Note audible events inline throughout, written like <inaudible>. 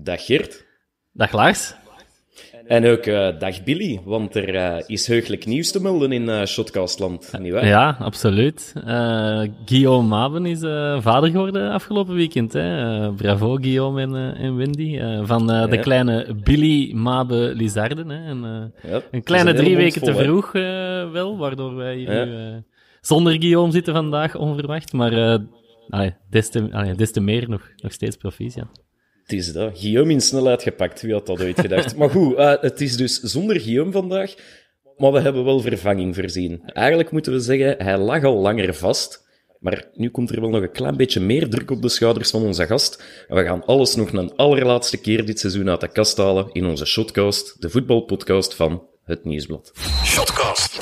Dag Geert. Dag Lars. En ook uh, dag Billy, want er uh, is heugelijk nieuws te melden in uh, Shotcastland, niet waar? Ja, absoluut. Guillaume Maben is vader geworden afgelopen weekend. Hè? bravo Guillaume en, en Wendy. van de ja. kleine Billy Mabe Lizarden. Hè? En, ja, een kleine drie weken te vroeg wel, waardoor wij hier ja. nu zonder Guillaume zitten vandaag, onverwacht. Maar allee, des, te, allee, des te meer nog, nog steeds proficiat. Het is dat. Guillaume in snelheid gepakt. Wie had dat ooit gedacht? maar goed, uh, het is dus zonder Guillaume vandaag. Maar we hebben wel vervanging voorzien. Eigenlijk moeten we zeggen, hij lag al langer vast. Maar nu komt er wel nog een klein beetje meer druk op de schouders van onze gast. En we gaan alles nog een allerlaatste keer dit seizoen uit de kast halen in onze Shotcast, de voetbalpodcast van het Nieuwsblad. Shotcast.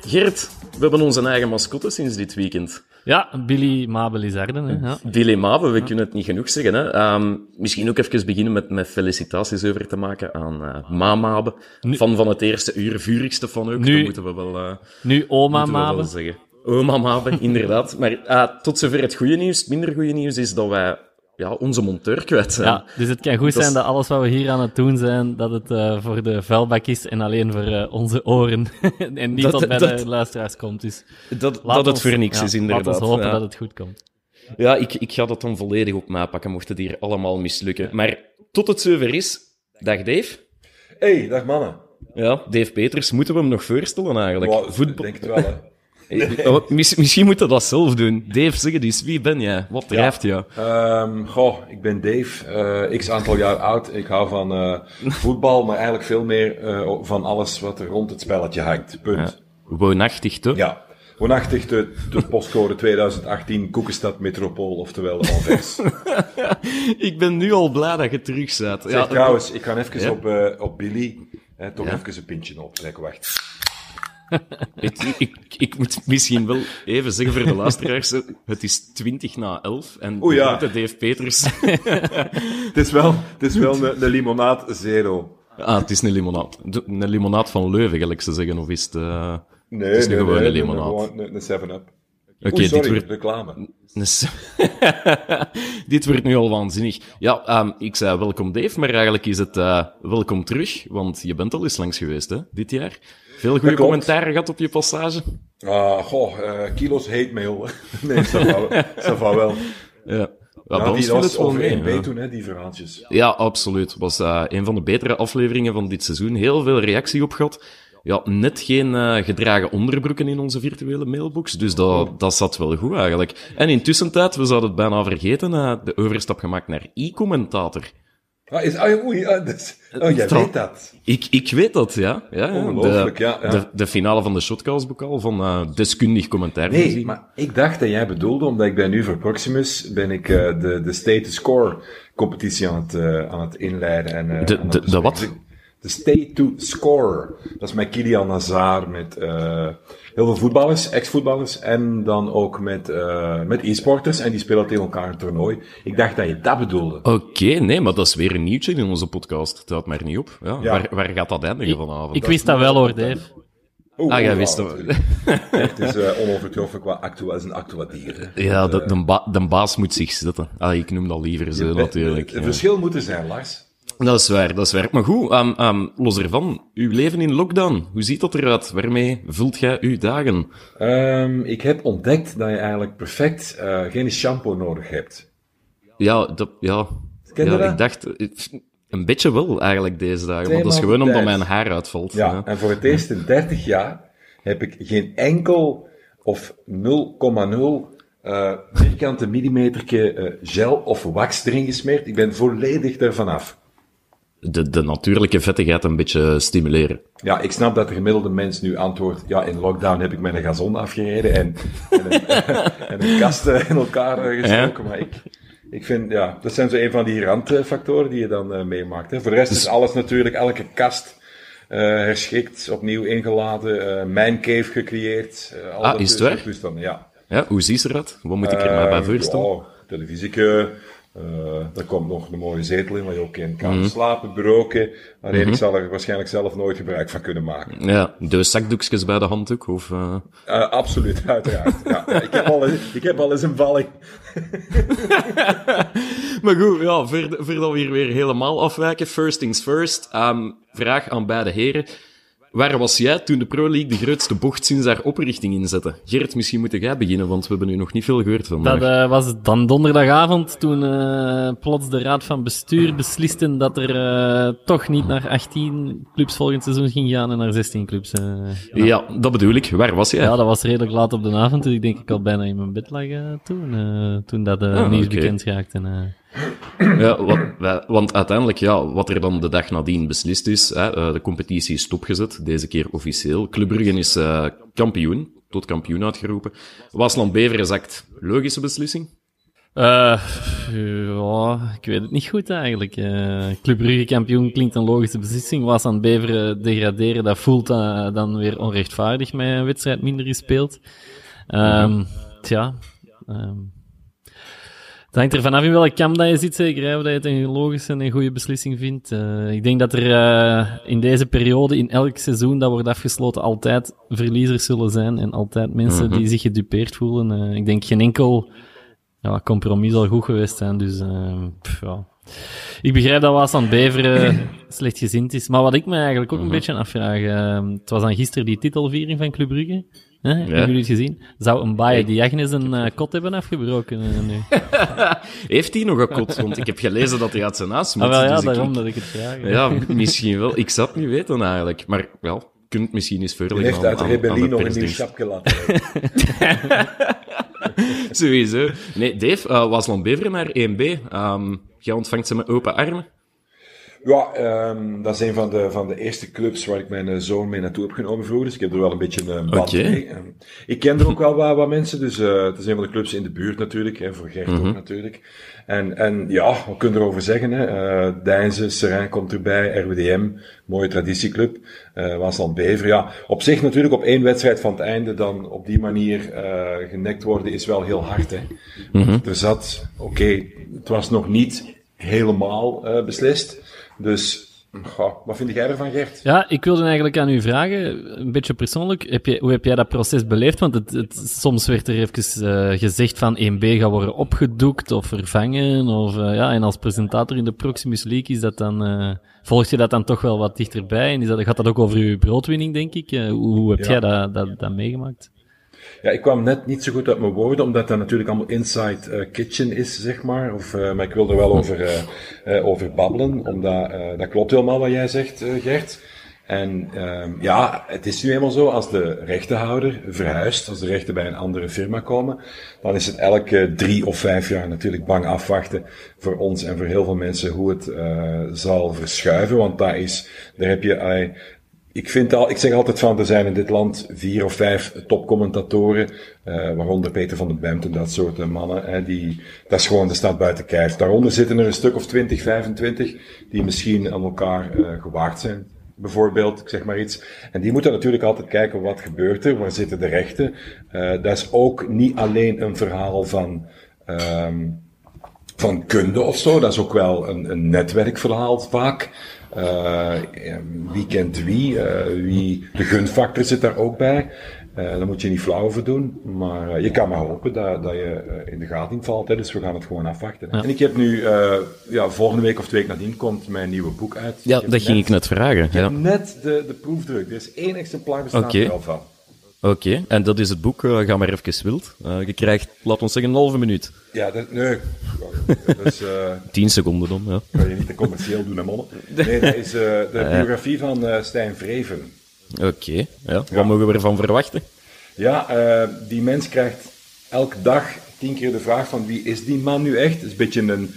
Gert, we hebben onze eigen mascotte sinds dit weekend. Ja, Billy Mabe Lizarden. Ja. Billy Mabe, we kunnen het niet genoeg zeggen. Hè. Um, misschien ook even beginnen met, met felicitaties over te maken aan uh, Ma Mabe. Van van het eerste uur, vurigste van ook. Nu, moeten we wel, uh, nu oma Mabe. zeggen. Oma Mabe, <laughs> inderdaad. Maar uh, tot zover het goede nieuws. Het minder goede nieuws is dat wij ja, onze monteur kwijt zijn. Ja, dus het kan goed zijn dat alles wat we hier aan het doen zijn, dat het uh, voor de vuilbak is en alleen voor uh, onze oren. <laughs> en niet dat, tot bij dat, de luisteraars komt. Dus dat, dat het voor niks ja, is, inderdaad. Laten we hopen ja. dat het goed komt. Ja, ik, ik ga dat dan volledig op pakken, mocht het hier allemaal mislukken. Maar tot het zover is, dag Dave. Hey, dag mannen. Ja, Dave Peters, moeten we hem nog voorstellen eigenlijk? Wow, Voetbal... denk het wel, hè. <laughs> Oh, misschien moet je dat zelf doen. Dave, zeg eens, wie ben jij? Wat drijft je? Um, goh, ik ben Dave, uh, x aantal jaar oud. Ik hou van uh, <laughs> voetbal, maar eigenlijk veel meer uh, van alles wat er rond het spelletje hangt. Punt. Ja. Woonachtig, toch? Ja. Woonachtig de, de postcode <laughs> 2018 Koekenstad Metropool, oftewel Alves. ik ben nu al blij dat je terug zat. Zeg, ja, trouwens, ik ga even ja? op, op Billy toch even een pintje optrekken. Wacht ik, ik, ik, moet misschien wel even zeggen voor de luisteraars, het is 20 na 11 en Oeh, ja. de Dave Peters. <laughs> het is wel, het is wel een, een limonaad zero. Ah, het is een limonaad. Een limonaad van Leuven, gelijk ze zeggen, of is het... Uh, nee, het is nee, een gewone nee, limonaad. Een, een 7-up. Oké, okay, dit wordt... reclame. <laughs> dit wordt nu al waanzinnig. Ja, um, ik zei welkom Dave, maar eigenlijk is het uh, welkom terug, want je bent al eens langs geweest, hè, dit jaar. Veel goede commentaren gehad op je passage? Ah, goh, uh, kilo's hate mail. <laughs> nee, dat va wel. Ja. Ja, die was over 1B toen, hè, die verhaaltjes. Ja, absoluut. Het was uh, een van de betere afleveringen van dit seizoen. Heel veel reactie op gehad. Ja, net geen uh, gedragen onderbroeken in onze virtuele mailbox, dus dat, dat zat wel goed eigenlijk. En intussen tijd, we zouden het bijna vergeten, uh, de overstap gemaakt naar e-commentator. Ah, is, ah, oei, ah, dus, oh, jij weet dat. Ik, ik weet dat, ja. ja Ongelooflijk, de, ja, ja. De, de finale van de Shotcast-bokaal van uh, deskundig commentaar. Nee, gezien. maar ik dacht dat jij bedoelde, omdat ik ben nu voor Proximus, ben ik uh, de, de State Score competitie aan het, uh, aan het inleiden. En, de, de, de wat? De Stay to Score. Dat is met Kilian Nazar, met uh, heel veel voetballers, ex-voetballers, en dan ook met, uh, met e-sporters, en die spelen tegen elkaar een toernooi. Ik dacht dat je dat bedoelde. Oké, okay, nee, maar dat is weer een nieuwtje in onze podcast. Het houdt maar niet op. Ja, ja. Waar, waar gaat dat eindigen vanavond? Ik, ik wist dat wel hoor, Dave. Oeh, ah, jij wist dat. Het is uh, onovertroffen qua actua, is een actuadier. Ja, de, de, ba de, baas moet zich zetten. Ah, ik noem dat liever zo, natuurlijk. Het verschil moet er zijn, Lars. Dat is waar, dat is waar. Maar goed, um, um, los ervan, uw leven in lockdown, hoe ziet dat eruit? Waarmee vult jij uw dagen? Um, ik heb ontdekt dat je eigenlijk perfect uh, geen shampoo nodig hebt. Ja, dat, ja. Ken je ja, dat? ik dacht, een beetje wel eigenlijk deze dagen, want dat is gewoon omdat mijn haar uitvalt. Ja, ja, en voor het eerst in 30 jaar heb ik geen enkel of 0,0 uh, vierkante millimeterke uh, gel of wax erin gesmeerd. Ik ben volledig ervan af de, de natuurlijke vettigheid een beetje stimuleren. Ja, ik snap dat de gemiddelde mens nu antwoordt, ja, in lockdown heb ik mijn gazon afgereden en, en, een, <laughs> en een kast in elkaar gestoken, ja. maar ik, ik vind, ja, dat zijn zo een van die randfactoren die je dan uh, meemaakt. Hè. Voor de rest dus... is alles natuurlijk, elke kast uh, herschikt, opnieuw ingeladen, uh, mijn cave gecreëerd. Ah, is het waar? Ja. ja, hoe ziet ze dat? Wat moet ik er maar bij voorstellen? Ja, televisie, er komt nog een mooie zetel in waar je ook in kan mhm. slapen, beroken. Alleen ik zal er waarschijnlijk zelf nooit gebruik van kunnen maken. Ja, de zakdoekjes bij de handdoek? Of, absoluut, uiteraard. <laughs> ja, ik, heb al, ik heb al eens een valling. <laughs> maar goed, ja, voordat we hier weer helemaal afwijken, first things first. Um, vraag aan beide heren. Waar was jij toen de Pro League de grootste bocht sinds haar oprichting inzette? Gert, misschien moet jij beginnen, want we hebben nu nog niet veel gehoord van. Dat uh, was dan donderdagavond toen uh, plots de raad van bestuur besliste dat er uh, toch niet naar 18 clubs volgend seizoen ging gaan en naar 16 clubs. Ja. ja. dat bedoel ik. Waar was jij? Ja, dat was redelijk laat op de avond, dus ik denk ik al bijna in mijn bed lag toen, toen dat ah, nieuws okay. bekend raakte. Ja, want uiteindelijk, ja, wat er dan de dag nadien beslist is, hè, uh, de competitie is stopgezet, deze keer officieel. Club Brugge is uh, kampioen, tot kampioen uitgeroepen. Wasland Beveren zakt, logische beslissing? Uh, ja, ik weet het niet goed eigenlijk. Uh, Club Brugge kampioen klinkt een logische beslissing. Was aan Beveren degraderen, dat voelt dan weer onrechtvaardig met een wedstrijd minder gespeeld. Um, tja, um, hangt er vanaf in welke kam dat je zit, zeker. Hè, of dat je het een logische en een goede beslissing vindt. Uh, ik denk dat er uh, in deze periode, in elk seizoen dat wordt afgesloten, altijd verliezers zullen zijn. En altijd mensen mm -hmm. die zich gedupeerd voelen. Uh, ik denk geen enkel ja, compromis zal goed geweest zijn. Dus pff, ja. Ik begrijp dat Waas aan Beveren <clears throat> slecht gezind is. Maar wat ik me eigenlijk ook een mm -hmm. beetje afvraag. het was dan gisteren die titelviering van Club Brugge. Hè? Ja. Hebben jullie het gezien? Zou een baie die Agnes een uh, kot hebben afgebroken uh, nu? <laughs> Heeft hij nog een kot? Want ik heb gelezen dat hij uit zijn naast moet. Ah, wel, ja, dus daarom ik... dat ik het vraag. Ja, misschien wel. Ik zou het niet weten eigenlijk. Maar wel, kunt het misschien eens verder heeft uit rebellie nog een nieuw schapje laten <laughs> Sowieso. Nee, Dave, uh, Wasland Beveren naar 1B. Um, jij ontvangt ze met open armen. Ja, um, dat is een van de, van de eerste clubs waar ik mijn eh, zoon mee naartoe heb genomen vroeger. Dus ik heb er wel een beetje een band okay. mee. Um, ik ken er ook wel wat, wat mensen, dus uh, het is een van de clubs in de buurt natuurlijk. Hè, voor Gert mm -hmm. ook mhm. natuurlijk. En, en ja, wat kunnen we erover zeggen? Hè? Uh, Deinze, Serijn komt erbij, RWDM, mooie traditieclub. Uh, Waasland Bever, ja. Op zich natuurlijk op één wedstrijd van het einde dan op die manier uh, genekt worden is wel heel hard. Hè? Mm -hmm. Er zat, oké, okay, het was nog niet helemaal uh, beslist. Dus Goh, wat vind jij ervan, Gert? Ja, ik wilde eigenlijk aan u vragen, een beetje persoonlijk, heb je, hoe heb jij dat proces beleefd? Want het, het, soms werd er even uh, gezegd van 1B gaat worden opgedoekt of vervangen. Of, uh, ja, en als presentator in de Proximus League is dat dan, uh, volg je dat dan toch wel wat dichterbij? En is dat, gaat dat ook over uw broodwinning, denk ik? hoe, hoe heb ja. jij dat, dat, dat meegemaakt? Ja, ik kwam net niet zo goed uit mijn woorden, omdat dat natuurlijk allemaal inside uh, kitchen is, zeg maar. Of, uh, maar ik wil er wel over, uh, over babbelen, omdat dat klopt helemaal wat jij zegt, Gert. En um, ja, het is nu eenmaal zo, als de rechtenhouder verhuist, als de rechten bij een andere firma komen, dan is het elke drie of vijf jaar natuurlijk bang afwachten voor ons en voor heel veel mensen hoe het zal verschuiven. Want daar is, daar heb je, ik, vind al, ik zeg altijd van, er zijn in dit land vier of vijf topcommentatoren, uh, waaronder Peter van den Bemt en dat soort mannen, hè, die, dat is gewoon de stad buiten kijf. Daaronder zitten er een stuk of 20, 25, die misschien aan elkaar uh, gewaagd zijn. Bijvoorbeeld, ik zeg maar iets. En die moeten natuurlijk altijd kijken wat gebeurt er, waar zitten de rechten. Dat is ook niet alleen een verhaal van, um, van kunde of zo, dat is ook wel een, een netwerkverhaal vaak. Wie kent wie? Wie? De gunfactor zit daar ook bij. Uh, daar moet je niet flauw over doen. Maar je kan maar hopen dat, dat je in de gaten valt. Hè, dus we gaan het gewoon afwachten. Ja. En ik heb nu, ja, volgende week of twee weken nadien komt mijn nieuwe boek uit. Ja, dat ging ik net vragen. Ik ja. heb net de, de proefdruk. Er is één exemplaar bestaat okay. er al van. Oké, okay. en dat is het boek. Uh, ga maar even wild. Uh, je krijgt, laat ons zeggen, een halve minuut. Ja, dat, nee. Dat is, uh, <laughs> Tien seconden dan, ja. Kan je niet te commercieel doen, hè, mannen. Nee, dat is de <laughs> biografie van Stijn Vreven. Oké, okay. ja. Wat ja. mogen we ervan verwachten? Ja, die mens krijgt elke dag tien keer de vraag van wie is die man nu echt? Het is een beetje een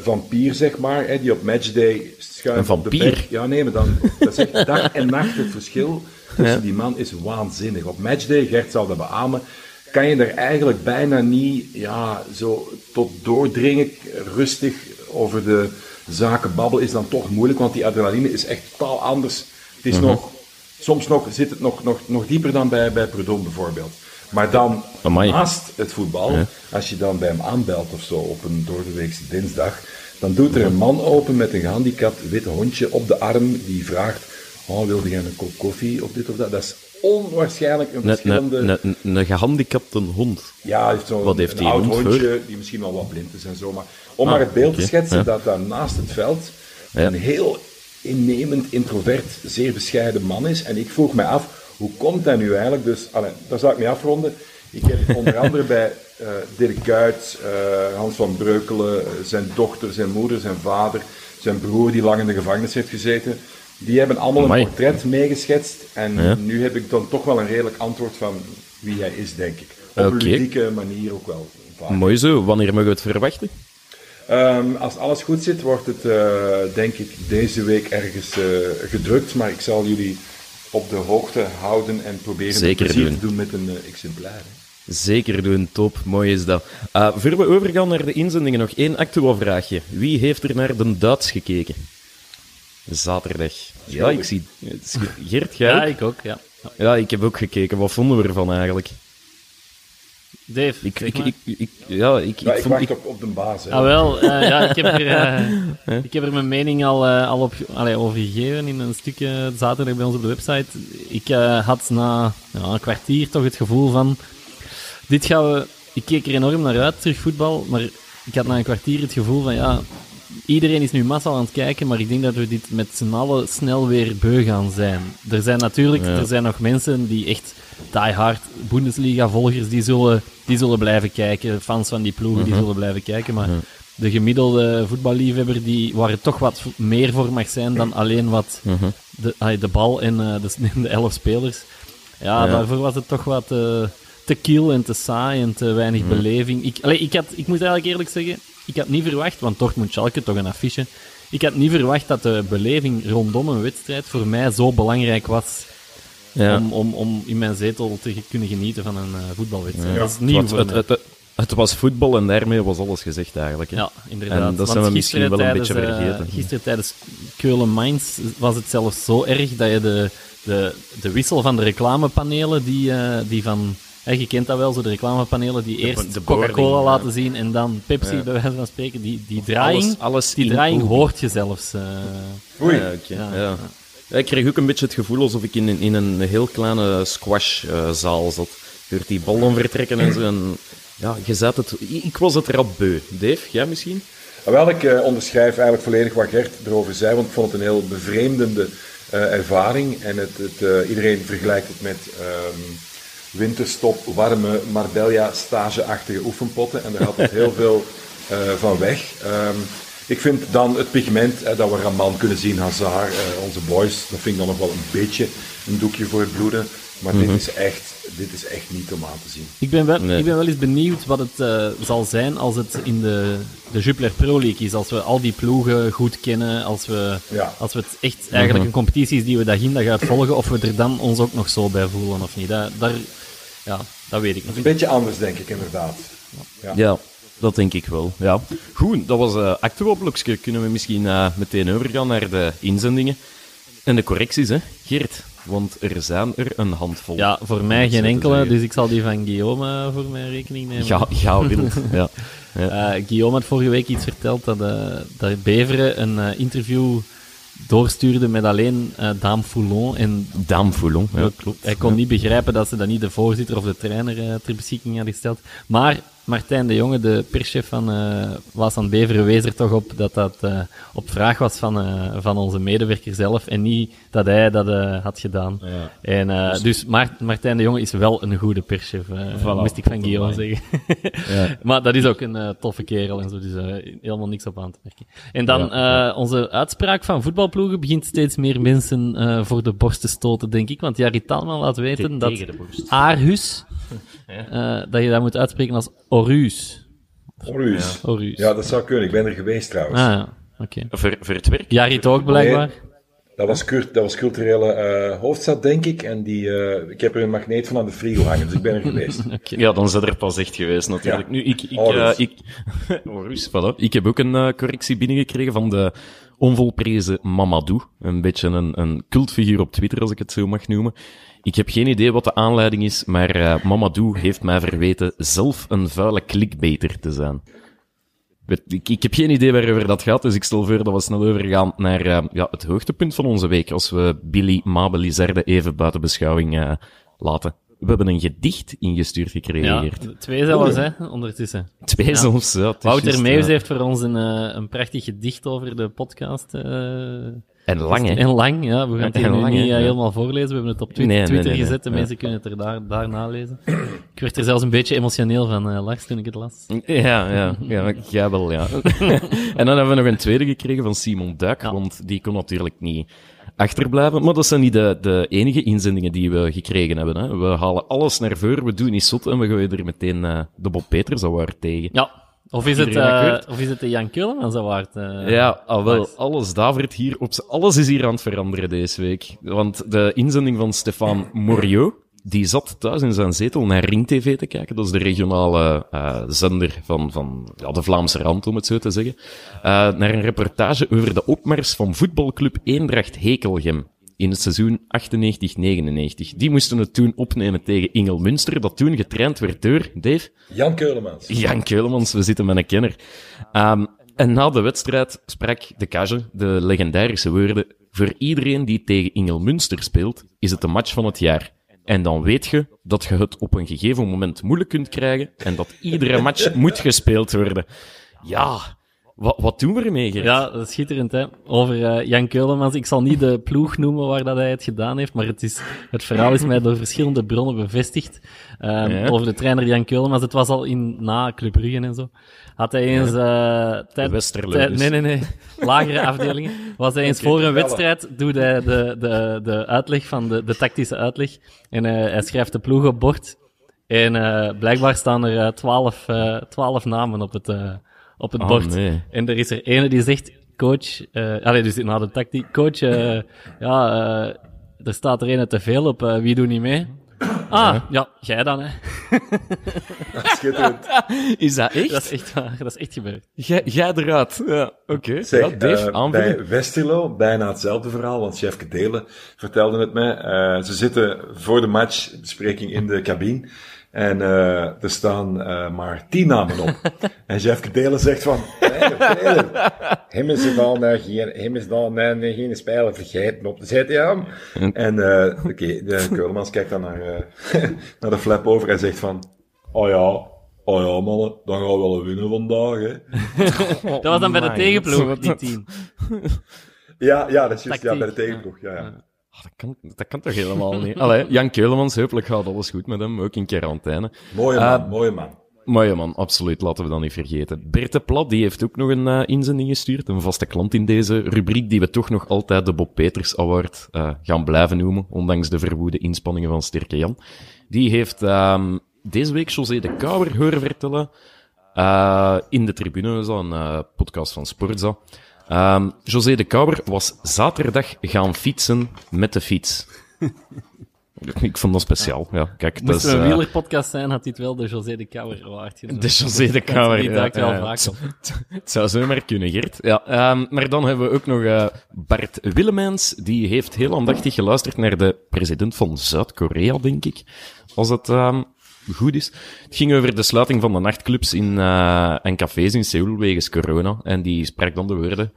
vampier, zeg maar, hè, die op matchday schuift Een vampier? Ja, nee, maar dan, dat is echt dag en nacht het verschil ja. die man is waanzinnig. Op matchday, Gert zal dat beamen, kan je er eigenlijk bijna niet ja, zo tot doordringen, rustig over de zaken babbelen is dan toch moeilijk, want die adrenaline is echt totaal anders. Het is mm -hmm. nog, soms nog, zit het nog, nog, nog dieper dan bij, bij Prudhomme bijvoorbeeld. Maar dan, Amai. naast het voetbal, als je dan bij hem aanbelt of zo op een doordeweekse dinsdag, dan doet er een man open met een gehandicapt wit hondje op de arm die vraagt, oh, wilde jij een kop koffie of dit of dat? Dat is onwaarschijnlijk een verschillende... een, een, een gehandicapte hond. Ja, heeft zo'n een oud hond hondje, die misschien wel wat blind is en zo. Maar om Ah, maar het beeld te schetsen, ja. dat daar naast het veld Ja. een heel innemend, introvert, zeer bescheiden man is. En ik vroeg mij af, hoe komt dat nu eigenlijk? Dus, allee, daar zou ik mee afronden. Ik heb <laughs> onder andere bij eh Dirk Kuyt, eh, Hans van Breukelen, eh, zijn dochter, zijn moeder, zijn vader, zijn broer die lang in de gevangenis heeft gezeten. Die hebben allemaal Amai. een portret meegeschetst. En Ja. nu heb ik dan toch wel een redelijk antwoord van wie hij is, denk ik. Op een ludieke manier ook wel. Mooi zo. Wanneer mogen we het verwachten? Ehm, als alles goed zit, wordt het eh, denk ik deze week ergens eh, gedrukt. Maar ik zal jullie op de hoogte houden en proberen Zeker plezier doen. te doen met een eh, exemplaar. hè. Zeker doen, top. Mooi is dat. Voor we overgaan naar de inzendingen, nog één actueel vraagje. Wie heeft er naar de Duits gekeken? Zaterdag. Ja, ik zie... Geert, jij Ja, ik ook, ja. Ja, ik heb ook gekeken. Wat vonden we ervan eigenlijk? Dave, Ik, ik, ik, ik- ja, ik, Ja, ik ik vond... wacht Ik, op, op de baas. Hè. Ah, wel, eh, ja, ik heb er, eh, <laughs> ik heb er mijn mening al, eh, al op, allee, over gegeven in een stukje zaterdag bij ons op de website. Ik eh, had na ja, een kwartier toch het gevoel van... Dit gaan we... Ik keek er enorm naar uit, terug voetbal, maar ik had na een kwartier het gevoel van, ja... Iedereen is nu massaal aan het kijken, maar ik denk dat we dit met z'n allen snel weer beu gaan zijn. Er zijn natuurlijk Ja. er zijn nog mensen die echt die-hard Bundesliga-volgers, die zullen, die zullen blijven kijken. Fans van die ploegen, die zullen blijven kijken. Maar de gemiddelde voetballiefhebber, die, waar het toch wat meer voor mag zijn dan alleen wat de, ah, de bal en eh, de, <laughs> de elf spelers. Ja, Ja. daarvoor was het toch wat eh, te kiel en te saai en te weinig beleving. Ik, allee, ik, had, ik moet eigenlijk eerlijk zeggen, ik had niet verwacht, want Dortmund Schalke, toch een affiche. Ik had niet verwacht dat de beleving rondom een wedstrijd voor mij zo belangrijk was ja. om, om, om in mijn zetel te kunnen genieten van een eh, voetbalwedstrijd. Ja. Dat is nieuw het, voor het, het, het, het was voetbal en daarmee was alles gezegd eigenlijk. Hè? Ja, inderdaad. En dat Want zijn we misschien wel een tijdens, beetje eh, vergeten. gisteren tijdens Keulen-Mainz was het zelfs zo erg dat je de, de, de wissel van de reclamepanelen, die, eh, die van... je kent dat wel, zo de reclamepanelen die eerst de Coca-Cola ja. laten zien en dan Pepsi, Ja. bij wijze van spreken. Die, die draaiing, Alles, alles die in draaiing hoort je zelfs. eh. Oei. Ja, oké, Ja. ja. Ja, Ik kreeg ook een beetje het gevoel alsof ik in, een- in een heel kleine squashzaal zat. Je hoort die ballen vertrekken en zo. En, ja, je zat het... Ik was het rap beu. Dave, jij misschien? Wel, ik eh, onderschrijf eigenlijk volledig wat Gert erover zei, want ik vond het een heel bevreemdende eh, ervaring. En het, het, eh, iedereen vergelijkt het met ehm, winterstop, warme Marbella stageachtige oefenpotten. En daar had het heel veel eh, van weg. Ehm, ik vind dan het pigment, eh, dat we Raman kunnen zien, Hazard, eh, onze boys, dat vind ik dan nog wel een beetje een doekje voor het bloeden. Maar dit, is echt, dit is echt niet om aan te zien. Ik ben, wel, Nee. ik ben wel eens benieuwd wat het eh, zal zijn als het in de, de Jupiler Pro League is. Als we al die ploegen goed kennen, als we, Ja. als we het echt eigenlijk een competitie is die we dag in dag uit volgen, of we er dan ons ook nog zo bij voelen of niet. Dat, daar, ja, dat weet ik nog Een niet. beetje anders, denk ik, inderdaad. Ja. Ja, dat denk ik wel. Ja. Goed, dat was uh. Kunnen we misschien eh, meteen overgaan naar de inzendingen. En de correcties, hè, Geert? Want er zijn er een handvol. Ja, voor mij geen enkele, dus ik zal die van Guillaume eh, voor mijn rekening nemen. Ga, ga wild. <laughs> ja. Eh, Guillaume had vorige week iets verteld dat, eh dat Beveren een eh, interview doorstuurde met alleen eh Dame Foulon en Dame Foulon. Ja, klopt. Hij kon niet begrijpen dat ze dat niet de voorzitter of de trainer eh, ter beschikking hadden gesteld. Maar Martijn de Jonge, de perschef van eh Waas aan Beveren, wees er toch op dat dat eh, op vraag was van, eh, van onze medewerker zelf en niet dat hij dat eh, had gedaan. Ja. En, eh, dus Mar- Martijn de Jonge is wel een goede perschef, eh, Voilà. moest ik van Guillaume zeggen. Ja. <laughs> maar dat is ook een eh, toffe kerel en zo, dus eh, helemaal niks op aan te merken. En dan eh, onze uitspraak van voetbalploegen begint steeds meer mensen eh, voor de borst te stoten, denk ik. Want Jari Talman laat weten dat tegen. Aarhus, <laughs> eh, dat je dat moet uitspreken als Orus. Orus. Orus. Ja, dat zou kunnen. Ik ben er geweest trouwens. Ah ja, oké. Voor, voor het werk? Jari het ook blijkbaar. Dat was, cult, dat was culturele uh, hoofdstad, denk ik. En die, uh, ik heb er een magneet van aan de frigo hangen, dus ik ben er geweest. <laughs> okay. Ja, dan zit er pas echt geweest, natuurlijk. Ja. Nu, ik, ik, uh, ik, <laughs> Horus, voilà. ik heb ook een correctie binnengekregen van de onvolprezen Mamadou. Een beetje een, een cultfiguur op Twitter, als ik het zo mag noemen. Ik heb geen idee wat de aanleiding is, maar uh, Mamadou heeft mij verweten zelf een vuile clickbaiter te zijn. Ik, ik heb geen idee waarover dat gaat, dus ik stel voor dat we snel overgaan naar uh, ja, het hoogtepunt van onze week, als we Billy Mabel Lizarde even buiten beschouwing uh, laten. We hebben een gedicht ingestuurd gekregen. Ja, twee zelfs, hè, ondertussen. Twee ja. zelfs, ja. Wouter Meus heeft voor ons een, een prachtig gedicht over de podcast en lang, hè? En lang, ja. We gaan het hier nu niet uh, helemaal voorlezen. We hebben het op Twitter, nee, Twitter nee, nee, gezet. De mensen kunnen het er daar, daar nalezen. Ik werd er zelfs een beetje emotioneel van, uh, Lars, toen ik het las. Ja, ja. Ja, jij wel, ja. <laughs> en dan hebben we nog een tweede gekregen van Simon Duik, ja. want die kon natuurlijk niet achterblijven. Maar dat zijn niet de, de enige inzendingen die we gekregen hebben. Hè. We halen alles naar voren, we doen niet zot en we gooien er meteen uh, de Bob Peters Award tegen. Ja, of is, het, uh, of is het de Jan Keulemans Award? Uh, ja, al wel, alles davert hier op alles is hier aan het veranderen deze week. Want de inzending van Stefan Moriot, die zat thuis in zijn zetel naar Ring TV te kijken. Dat is de regionale uh, zender van, van ja, de Vlaamse rand, om het zo te zeggen. naar een reportage over de opmars van voetbalclub Eendracht Hekelgem in het seizoen 98-99. Die moesten het toen opnemen tegen Ingel Münster, dat toen getraind werd door, Dave? Jan Keulemans. Jan Keulemans, we zitten met een kenner. Um, en na de wedstrijd sprak de Cage de legendarische woorden, voor iedereen die tegen Ingel Münster speelt, is het de match van het jaar. En dan weet je dat je het op een gegeven moment moeilijk kunt krijgen en dat iedere match <laughs> moet gespeeld worden. Ja, wat, wat doen we ermee, Gert? Ja, dat is schitterend, hè. Over uh, Jan Keulemans. Ik zal niet de ploeg noemen waar dat hij het gedaan heeft, maar het, is, het verhaal is mij door verschillende bronnen bevestigd. Um, ja. Over de trainer Jan Keulemans. Het was al in, na Club Brugge en zo. Had hij eens... Uh, tijd, tijd, nee, nee, nee. Lagere afdelingen. Was hij eens voor een wedstrijd, doet hij de, de, de uitleg van de, de tactische uitleg. En uh, hij schrijft de ploeg op bord. En blijkbaar staan er twaalf, twaalf namen op het op het oh, bord. Nee. En er is er ene die zegt, coach, uh, allee, dus na de tactiek, coach, uh, ja, uh, er staat er een te veel op, uh, wie doet niet mee? Ah, ja, ja jij dan, hè. <laughs> Schitterend. Is dat echt? Dat is echt waar, dat is echt gebeurd. Jij, jij eruit. Ja, oké. Okay. Ja, Dave, uh, bij Westerlo, bijna hetzelfde verhaal, want chef Delen vertelde het mij. Uh, ze zitten voor de match, bespreking in de cabine. En uh, er staan uh, maar tien namen op. <laughs> en Jeff Delen zegt van, hem is al naar geen, hem is al naar geen speler vergeten op. Hij ja. En uh, oké, okay, de Keulemans kijkt dan naar, <laughs> naar de flap over en zegt van, oh ja, oh ja mannen, dan gaan we wel winnen vandaag, hè. <laughs> dat was dan bij de tegenploeg op die team. ja, ja, dat is juist, ja, bij de tegenploeg, ja, ja. Oh, dat, kan, dat kan toch helemaal niet? Allee, Jan Keulemans, hopelijk gaat alles goed met hem, ook in quarantaine. Mooie man, uh, mooie man. Mooie man, absoluut, laten we dat niet vergeten. Berthe Plat, die heeft ook nog een uh, inzending gestuurd, een vaste klant in deze rubriek, die we toch nog altijd de Bob Peters Award uh, gaan blijven noemen, ondanks de verwoede inspanningen van Sterke Jan. Die heeft um, deze week José de Kouwer horen vertellen, in de tribune, zo een podcast van Sportza, Um, José de Kouwer was zaterdag gaan fietsen met de fiets. Ik vond dat speciaal. Ja, kijk, Moest dat is, een uh, wielerpodcast zijn, had het wel de José de Kouwer waard De José de Kouwer, Die duikt wel vaak op. <laughs> Het zou zomaar kunnen, Gert. Ja, um, maar dan hebben we ook nog uh, Bart Willemijns. Die heeft heel aandachtig geluisterd naar de president van Zuid-Korea, denk ik. Als het um, goed is. Het ging over de sluiting van de nachtclubs in, uh, en cafés in Seoul wegens corona. En die sprak dan de woorden,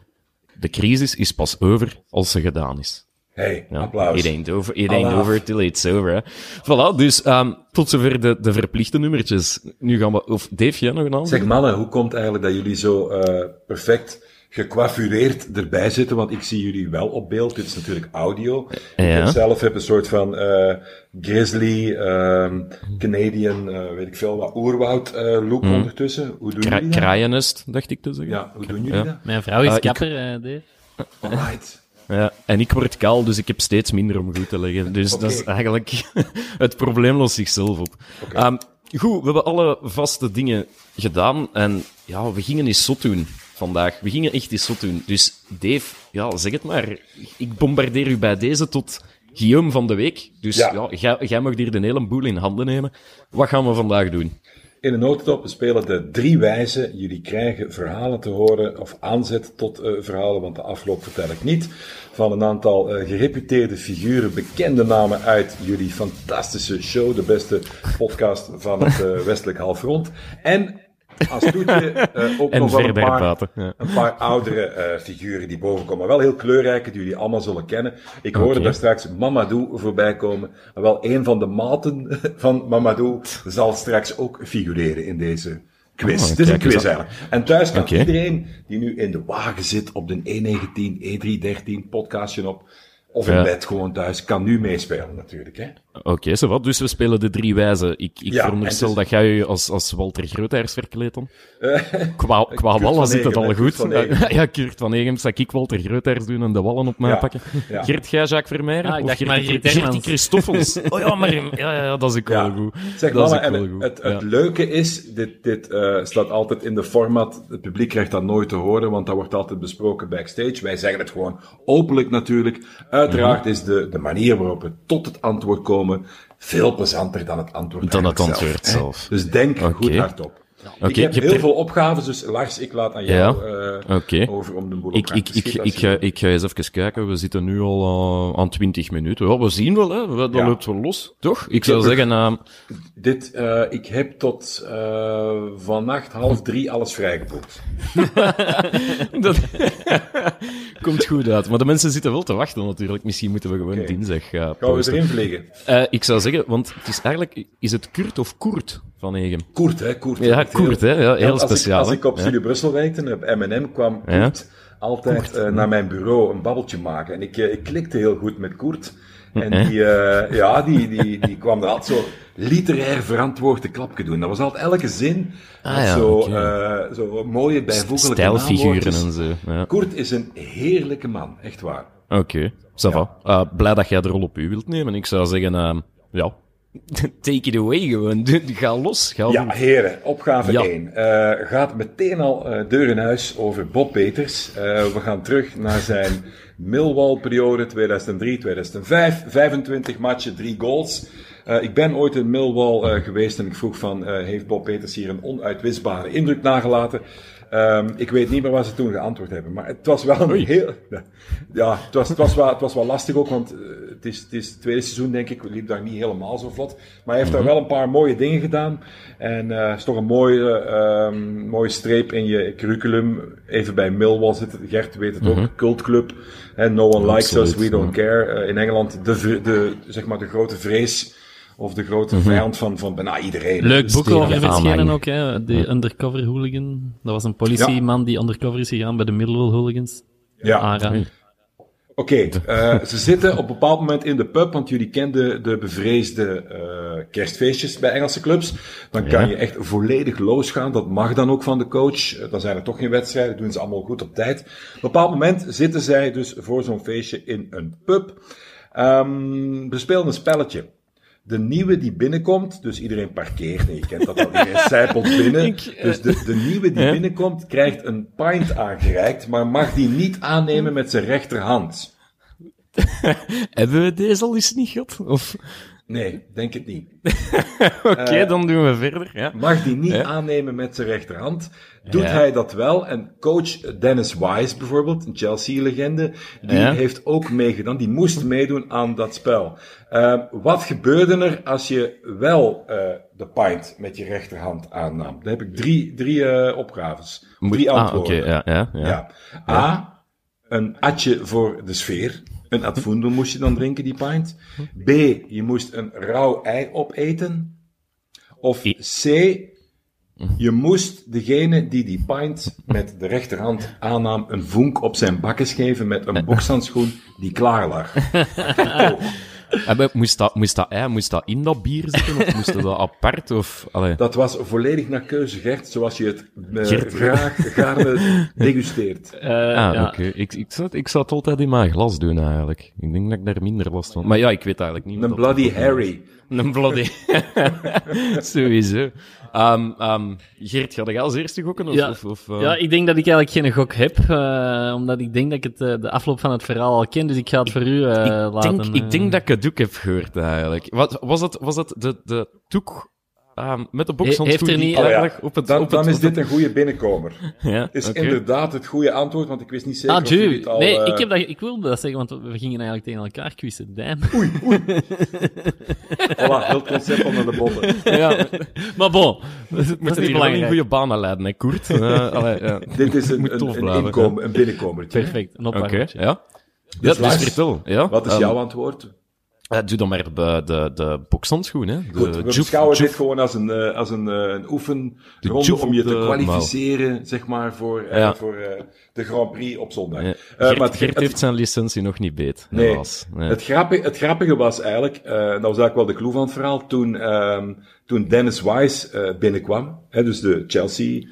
de crisis is pas over als ze gedaan is. Hey, ja, applaus. It ain't over, it ain't over till it's over. Hè. Voilà, dus um, tot zover de, de verplichte nummertjes. Nu gaan we... Of Dave, jij nog een Zeg mannen, hoe komt eigenlijk dat jullie zo uh, perfect gecoiffureerd erbij zitten, want ik zie jullie wel op beeld. Dit is natuurlijk audio. Ja. Ik zelf heb een soort van uh, grizzly, um, Canadian, uh, weet ik veel, wat oerwoud uh, look mm. ondertussen. Hoe doen Kra jullie dat? Kraaienest, dacht ik te zeggen. Ja, hoe doen jullie ja. dat? Mijn vrouw is kapper, ik... Dave. Alright. Ja, en ik word kaal, dus ik heb steeds minder om goed te leggen. Dus okay. dat is eigenlijk... <laughs> het probleem lost zichzelf op. Okay. Um, goed, we hebben alle vaste dingen gedaan en ja, we gingen eens zot doen vandaag. We gingen echt iets zot doen. Dus Dave, ja, zeg het maar. Ik bombardeer u bij deze tot Guillaume van de week. Dus Ja. ja, jij, jij mag hier de hele boel in handen nemen. Wat gaan we vandaag doen? In de notendop, spelen de drie wijzen. Jullie krijgen verhalen te horen, of aanzet tot eh, verhalen, want de afloop vertel ik niet. Van een aantal eh, gereputeerde figuren, bekende namen uit jullie fantastische show, de beste podcast van het eh, westelijk halfrond. En als toetje eh, ook En nog wel een paar, praten, ja. een paar oudere eh, figuren die bovenkomen. Maar wel heel kleurrijke, die jullie allemaal zullen kennen. Ik hoorde daar straks Mamadou voorbij komen. Wel een van de maten <laughs> van Mamadou zal straks ook figureren in deze quiz. Oh, het is een quiz eigenlijk. En thuis kan iedereen die nu in de wagen zit op de E19, E313, podcastje op, of in Ja. bed gewoon thuis, kan nu meespelen natuurlijk. Hè? Oké, zo wat. Dus we spelen de drie wijzen. Ik, ik Ja, veronderstel het dat jij je als, als Walter Grootaars verkleedt dan. Eh, Qua, <laughs> wallen zit het al goed. Kurt <laughs> ja, Kurt van Egem. Zal ik Walter Grootaars doen en de wallen op mij Ja, pakken? ja. Gert, jij Jacques Vermeijeren? Ah, ik Of dacht Margriet Gertie Hermans. Christoffels. <laughs> Oh ja, maar ja, ja, ja, dat is ook Ja. wel goed. Zeg dat is mama, wel goed. het, het Ja. leuke is, dit, dit eh, staat altijd in de format, het publiek krijgt dat nooit te horen, want dat wordt altijd besproken backstage. Wij zeggen het gewoon openlijk natuurlijk. Uiteraard Mhm. is de, de manier waarop we tot het antwoord komen veel plezanter dan het antwoord Dan het eigenlijk antwoord hè. zelf. Dus denk Oké. goed hardop. Ik heb heel er- veel opgaves, dus Lars, ik laat aan jou eh, over om de boel op Ik, ik, te ik, ik, als ga, ik ga eens even kijken. We zitten nu al eh, aan 20 minuten. Ja, we zien wel, hè. We- Ja. loopt wel los, toch? Ik zou zeggen, eh, Dit, ik heb tot vannacht half drie alles vrijgeboekt. <laughs> dat <laughs> komt goed uit. Maar de mensen zitten wel te wachten natuurlijk. Misschien moeten we gewoon Oké. dinsdag Gaan we erin vliegen? Ik zou zeggen, want het is eigenlijk... Is het Kurt of Koert van Egem? Koert, hè? Koert. Ja, Koert, hè. Ja, heel als speciaal. Ik, als ik op. Studio Brussel werkte, op M&M, kwam. Koert altijd eh, naar mijn bureau een babbeltje maken. En ik, eh, ik klikte heel goed met Koert. En die, eh, ja, die, die, die kwam er altijd zo literair verantwoord een klapje doen. Dat was altijd elke zin Ah, ja, zo, zo mooie bijvoeglijke Stijlfiguren en zo. Ja. Koert is een heerlijke man, echt waar. Oké, ça va. Blij dat jij de rol op u wilt nemen. Ik zou zeggen, ja, <laughs> take it away gewoon. <laughs> Ga los. Ga Ja, heren, opgave Ja. 1. Eh, gaat meteen al eh, deur in huis over Bob Peters. Eh, we gaan terug naar zijn Millwall-periode 2003-2005. 25 matchen, 3 goals. Ik ben ooit in Millwall geweest en ik vroeg van, heeft Bob Peters hier een onuitwisbare indruk nagelaten? Ehm, ik weet niet meer wat ze toen geantwoord hebben, maar het was wel een heel... Ja, het was, het, was wel, het was wel lastig ook, want eh, het is, het is het tweede seizoen, denk ik, liep daar niet helemaal zo vlot. Maar hij heeft daar wel een paar mooie dingen gedaan. En eh is toch een mooie, ehm, mooie streep in je curriculum. Even bij Millwall zitten, Gert weet het ook, cultclub. Hè, no one likes us, we don't care. Eh, in Engeland de, de, zeg maar de grote vrees, of de grote vijand van, van bijna iedereen. Leuk boek Stevige over verschenen ook, hè. De Undercover Hooligan. Dat was een politieman die undercover is gegaan bij de Millwall Hooligans. Ja, Ara. Oké, eh, ze zitten op een bepaald moment in de pub, want jullie kenden de bevreesde eh, kerstfeestjes bij Engelse clubs. Dan kan Ja. je echt volledig losgaan. Dat mag dan ook van de coach. Eh, Dan zijn er toch geen wedstrijden, doen ze allemaal goed op tijd. Op een bepaald moment zitten zij dus voor zo'n feestje in een pub. Ehm we spelen een spelletje. De nieuwe die binnenkomt, dus iedereen parkeert en je kent dat al, iedereen zijpelt binnen. <laughs> Ik, eh, Dus de, de nieuwe die <laughs> binnenkomt, krijgt een pint aangereikt, maar mag die niet aannemen met zijn rechterhand. <laughs> Hebben we deze al eens niet gehad? Of... Nee, denk het niet. <laughs> Oké, dan doen we verder. Ja. Mag die niet Ja. aannemen met zijn rechterhand. Doet Ja. hij dat wel? En coach Dennis Wise bijvoorbeeld, een Chelsea-legende, die Ja. heeft ook meegedaan. Die moest meedoen aan dat spel. Eh, wat gebeurde er als je wel eh, de pint met je rechterhand aannam? Dan heb ik drie, drie eh, opgaves. Moet- drie ah, antwoorden. oké, ja, ja, ja. Ja. A, een atje voor de sfeer. Een advoendo moest je dan drinken, die pint. B, je moest een rauw ei opeten. Of C, je moest degene die die pint met de rechterhand aannam een vonk op zijn bakkes geven met een <laughs> bokshandschoen die klaar lag. <laughs> Moest dat, moest, dat, ei, moest dat in dat bier zitten, of moest dat apart? Of, allee. dat was volledig naar keuze, Gert, zoals je het eh, Gert. graag gaarne degusteert. <laughs> Eh, Ah, ja. oké. Ik, ik, zou, het- ik zou het altijd in mijn glas doen, eigenlijk. Ik denk dat ik daar minder last van... Maar ja, ik weet eigenlijk niet... Een Bloody Harry. Een bloody... <laughs> <laughs> Sowieso. Um, um, Geert, ga jij als eerste gokken? Of, Ja. of, of, uh, Ja, ik denk dat ik eigenlijk geen gok heb, eh, omdat ik denk dat ik het, eh, de afloop van het verhaal al ken, dus ik ga het voor u eh, ik, laten. denk, eh. ik denk dat ik het ook heb gehoord, eigenlijk. Wat, was, het, was het de, de toek um, met de bokshandschoen er niet- Oh ja, lag op het... Dan, op dan het, is dit een goede binnenkomer. <laughs> Ja, Is inderdaad het goede antwoord, want ik wist niet zeker Ah, of het al... Nee, eh, ik, heb dat, ik wilde dat zeggen, want we gingen eigenlijk tegen elkaar quizzen. Damn. <laughs> Voilà, heel concept onder de botten. <laughs> Ja, Maar bon, dat is, dat moet is niet belangrijk. goede banen leiden, hè, Koert? Uh, allee, ja. Dit is een, een, een, inkomen, een binnenkomertje. Perfect, een Oké, ja. Ja, Dus dus Lars, vertel. Ja, Wat is Ehm, jouw antwoord? Eh, doe dan maar de, de, de bokshandschoen, hè. De Goed, we beschouwen dit gewoon als een, eh, als een, eh, een oefenronde om je te kwalificeren, zeg maar, voor, eh, voor eh, de Grand Prix op zondag. Ja. Eh, maar het, heeft zijn licentie nog niet beet, Nee. helaas. Nee. Het, grappige, het grappige was eigenlijk, eh, dat was eigenlijk wel de clue van het verhaal, toen, ehm, toen Dennis Wise eh, binnenkwam, hè, dus de Chelsea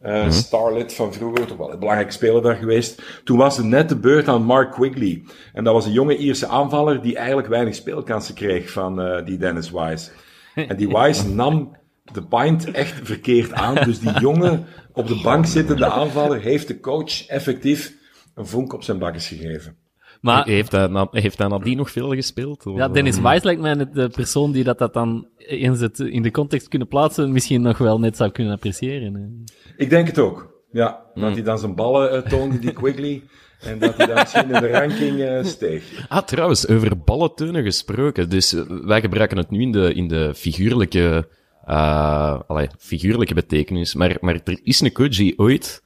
eh, Mhm. starlet van vroeger, toch wel een belangrijke speler daar geweest. Toen was het net de beurt aan Mark Quigley. En dat was een jonge Ierse aanvaller die eigenlijk weinig speelkansen kreeg van eh, die Dennis Wise. En die Wise <laughs> nam de pint echt verkeerd aan. Dus die jonge, op de bank zittende aanvaller heeft de coach effectief een vonk op zijn bakkes gegeven. Maar Heeft hij, na- heeft hij nadien nog veel gespeeld? Of, ja, Dennis eh, Weiss lijkt mij net de persoon die dat, dat dan eens het in de context kunnen plaatsen, misschien nog wel net zou kunnen appreciëren. hè. Ik denk het ook. Ja, Hmm. dat hij dan zijn ballen eh, toonde, die Quigley. En dat hij dan misschien in de ranking eh, steeg. Ah, trouwens, over ballenteunen gesproken. Dus wij gebruiken het nu in de, in de figuurlijke, eh allee, figuurlijke betekenis. Maar, maar er is een coach die ooit,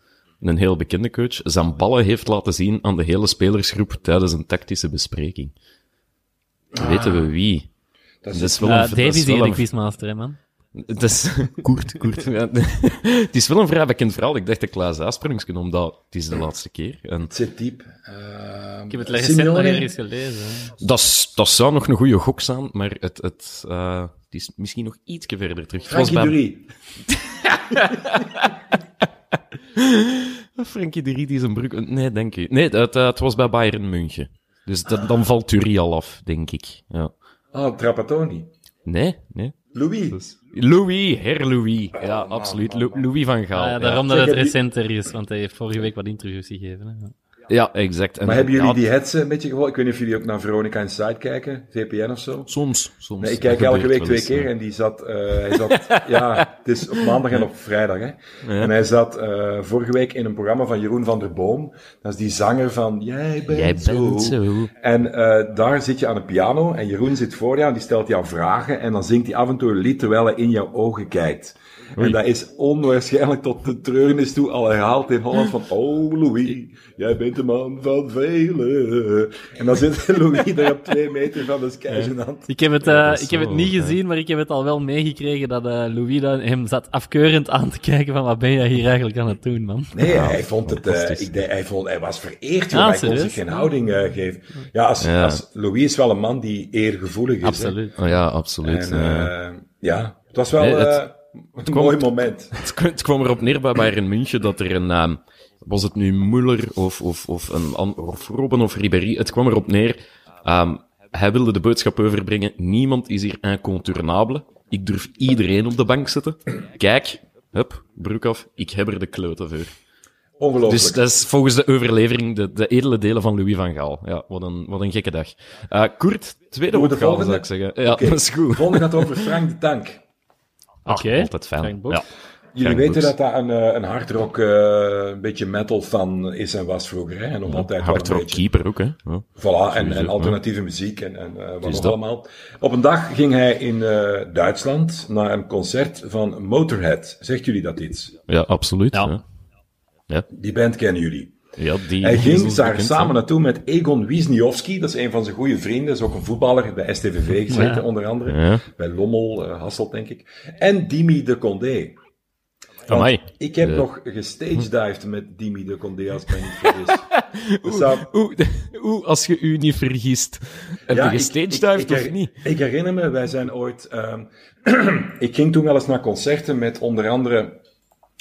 een heel bekende coach, zijn ballen heeft laten zien aan de hele spelersgroep tijdens een tactische bespreking. Weten we wie? Dat Dat is, is wel Uh, een, Dave dat is is wel hier de quizmaster, hè, man. Het is <laughs> Koert, Koert. Ja. <laughs> Het is wel een vrij bekend verhaal. Ik dacht dat Klaas Aasprungsken, omdat het is de laatste keer. En het zit diep. Eh, Ik heb het recent nog ergens gelezen. dat, is- dat zou nog een goede gok zijn, maar het, het, eh, het is misschien nog ietsje verder terug. Frankie bij <laughs> <laughs> Dury. Frankie de Riet is een broek. Nee, denk ik. Nee, het, het was bij Bayern München. Dus dat, dan valt Thury al af, denk ik. Ja. Oh, Trapattoni. Nee, nee. Louis. Louis, her Louis. Ja, absoluut. Lou- Louis van Gaal. Ah, ja, ja. daarom dat het heb je- recent er is, want hij heeft vorige week wat interviews gegeven. Hè. Ja, exact. En, Maar hebben jullie ja, die hetsen een beetje gevolgd? Ik weet niet of jullie ook naar Veronica Inside kijken, VPN of zo. Soms, soms. Nee, ik kijk elke week twee keer en die zat, eh, hij <laughs> zat, ja, het is op maandag en op vrijdag, hè. En hij zat eh, vorige week in een programma van Jeroen van der Boom. Dat is die zanger van Jij bent, Jij zo. bent zo. En eh, daar zit je aan de piano en Jeroen zit voor jou en die stelt jou vragen en dan zingt hij af en toe een lied terwijl hij in jouw ogen kijkt. En dat is onwaarschijnlijk tot de treurnis toe al herhaald in Holland van Oh Louis, jij bent de man van velen. En dan zit <laughs> Louis daar op twee meter van de skygenant. Ik heb het, eh, Ja, ik heb het niet gezien, maar ik heb het al wel meegekregen dat eh, Louis dan hem zat afkeurend aan te kijken van wat ben jij hier eigenlijk aan het doen, man. Nee, hij vond het, eh, ik, denk- hij, vond, hij was vereerd, joh, Ah, hij kon zich geen houding eh, geven. Ja, als, Ja. als Louis is wel een man die eergevoelig is. hè. Absoluut. Oh ja, absoluut. En, ja. eh, ja, het was wel Nee, het- eh, een mooi moment. <laughs> Het, kwam- het kwam erop neer bij Bayern München dat er een, ehm, was het nu Muller of, of, of, een, of Robben of Ribéry, het kwam erop neer, ehm, hij wilde de boodschap overbrengen, niemand is hier incontournable, ik durf iedereen op de bank zetten, kijk, hup, broek af, ik heb er de kloten voor. Ongelooflijk. Dus dat is volgens de overlevering de, de edele delen van Louis van Gaal. Ja, wat een, wat een gekke dag. Koert, tweede opgave volgende? zou ik zeggen. Ja, <laughs> dat is goed. De volgende gaat over Frank de Tank. Ach, Oké. altijd fijn. Frank Boks. Ja. Jullie Frank weten dat dat een, eh, een hardrock, eh, een beetje metal fan is en was vroeger. Hè? En nog altijd wel een Hard rock beetje. keeper ook, hè. Ja. Voilà, en, alternatieve muziek en, en eh, wat nog dat. allemaal. Op een dag ging hij in eh, Duitsland naar een concert van Motorhead. Zegt jullie dat iets? Ja, absoluut. Ja. Ja, ja. Die band kennen jullie. Ja die Hij ging daar bekend, samen naartoe met Egon Wisniewski. Dat is een van zijn goede vrienden. Is ook een voetballer bij STVV gezeten, Ja. onder andere. Ja. Bij Lommel, eh, Hasselt, denk ik. En Dimi de Condé. Amai. Ik heb De- nog gestagedived met Dimi de Condé, als ik me niet vergis. <laughs> Dat- Oeh, oeh, als je u niet vergist. Heb Ja, je gestagedived of niet? Ik herinner me, wij zijn ooit... ehm, <clears throat> ik ging toen wel eens naar concerten met onder andere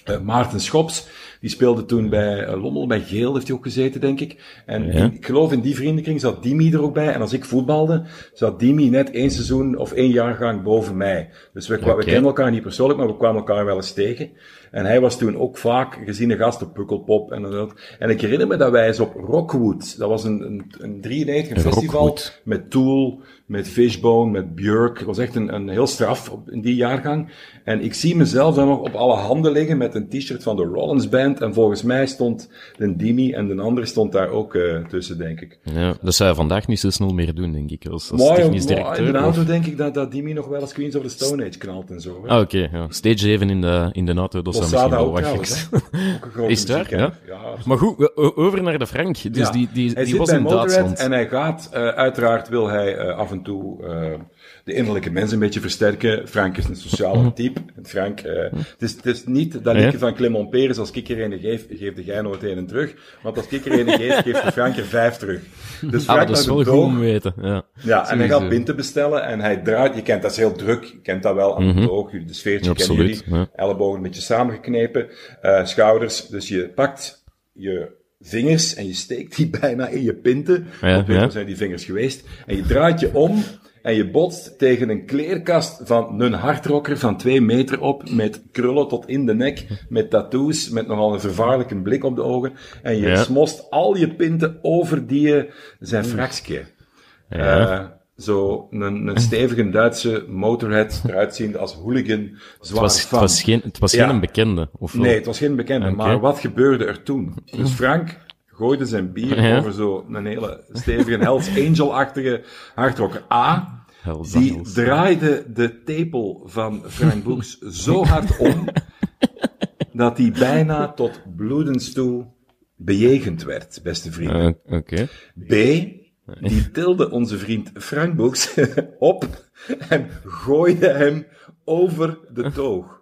eh, Maarten Schops. Die speelde toen bij uh, Lommel, bij Geel heeft hij ook gezeten, denk ik. En Ja. ik geloof in die vriendenkring zat Dimi er ook bij. En als ik voetbalde, zat Dimi net één seizoen of één jaargang boven mij. Dus we, kwa- we kennen elkaar niet persoonlijk, maar we kwamen elkaar wel eens tegen. En hij was toen ook vaak geziene gast op Pukkelpop en dat. En ik herinner me dat wij eens op Rockwood, dat was een, een, een 93 een festival, Rockwood. met Tool, met Fishbone, met Björk. Het was echt een, een heel straf op, in die jaargang. En ik zie mezelf dan nog op alle handen liggen met een t-shirt van de Rollins Band. En volgens mij stond de Dimi en de andere stond daar ook eh, tussen, denk ik. Ja, dat zou je vandaag niet zo snel meer doen, denk ik, als, als Maar, technisch maar directeur. in de of- auto denk ik dat, dat Dimi nog wel eens Queens of the Stone Age knalt en zo. hè. Ah, oké. ja. Stage 7 in de, in de auto, dat zou misschien wel ook wat trouwens, geks Is muziekkenner. Ja. Ja, Maar goed, over naar de Frank. Dus Ja. die, die, hij die zit was bij in Motorhead Duitsland. en hij gaat, eh, uiteraard wil hij eh, af en toe eh, de innerlijke mens een beetje versterken. Frank is een sociale type. En Frank, eh, het, is, het is niet dat Mhm. Liedje van Clement Peres, als ik er een geef, geef de jij nooit een en terug. Want als ik er een geef, geeft de Frank er vijf terug. Dus Ah, Frank dat is wel goed om weten. Ja, Ja, en hij gaat pinten bestellen en hij draait, je kent dat is heel druk, je kent dat wel aan de oog, de sfeertje kennen Mhm. Jullie, ja. ellebogen een beetje samengeknepen, eh, schouders, dus je pakt je vingers en je steekt die <laughs> bijna in je pinten, Ja, ja. zijn die vingers geweest, en je draait je om en je botst tegen een kleerkast van een hardrocker van twee meter op, met krullen tot in de nek, met tattoos, met nogal een vervaarlijke blik op de ogen, en je Ja. smost al je pinten over die eh, zijn frakske. Ja. Eh, zo een, een stevige Duitse motorhead, eruit ziende als hooligan, zwaar Het was, het was geen, het was Ja. geen bekende. Of wel? Nee, het was geen bekende, Oké. maar wat gebeurde er toen? Dus Frank gooide zijn bier Ja. over zo een hele stevige Hells Angel-achtige hardrocker A. Hells Die Angels. draaide de tepel van Frank Boeks zo hard om, dat hij bijna tot bloedens toe bejegend werd, beste vrienden. Eh, Oké. B, die tilde onze vriend Frank Boeks <laughs> op en gooide hem over de toog.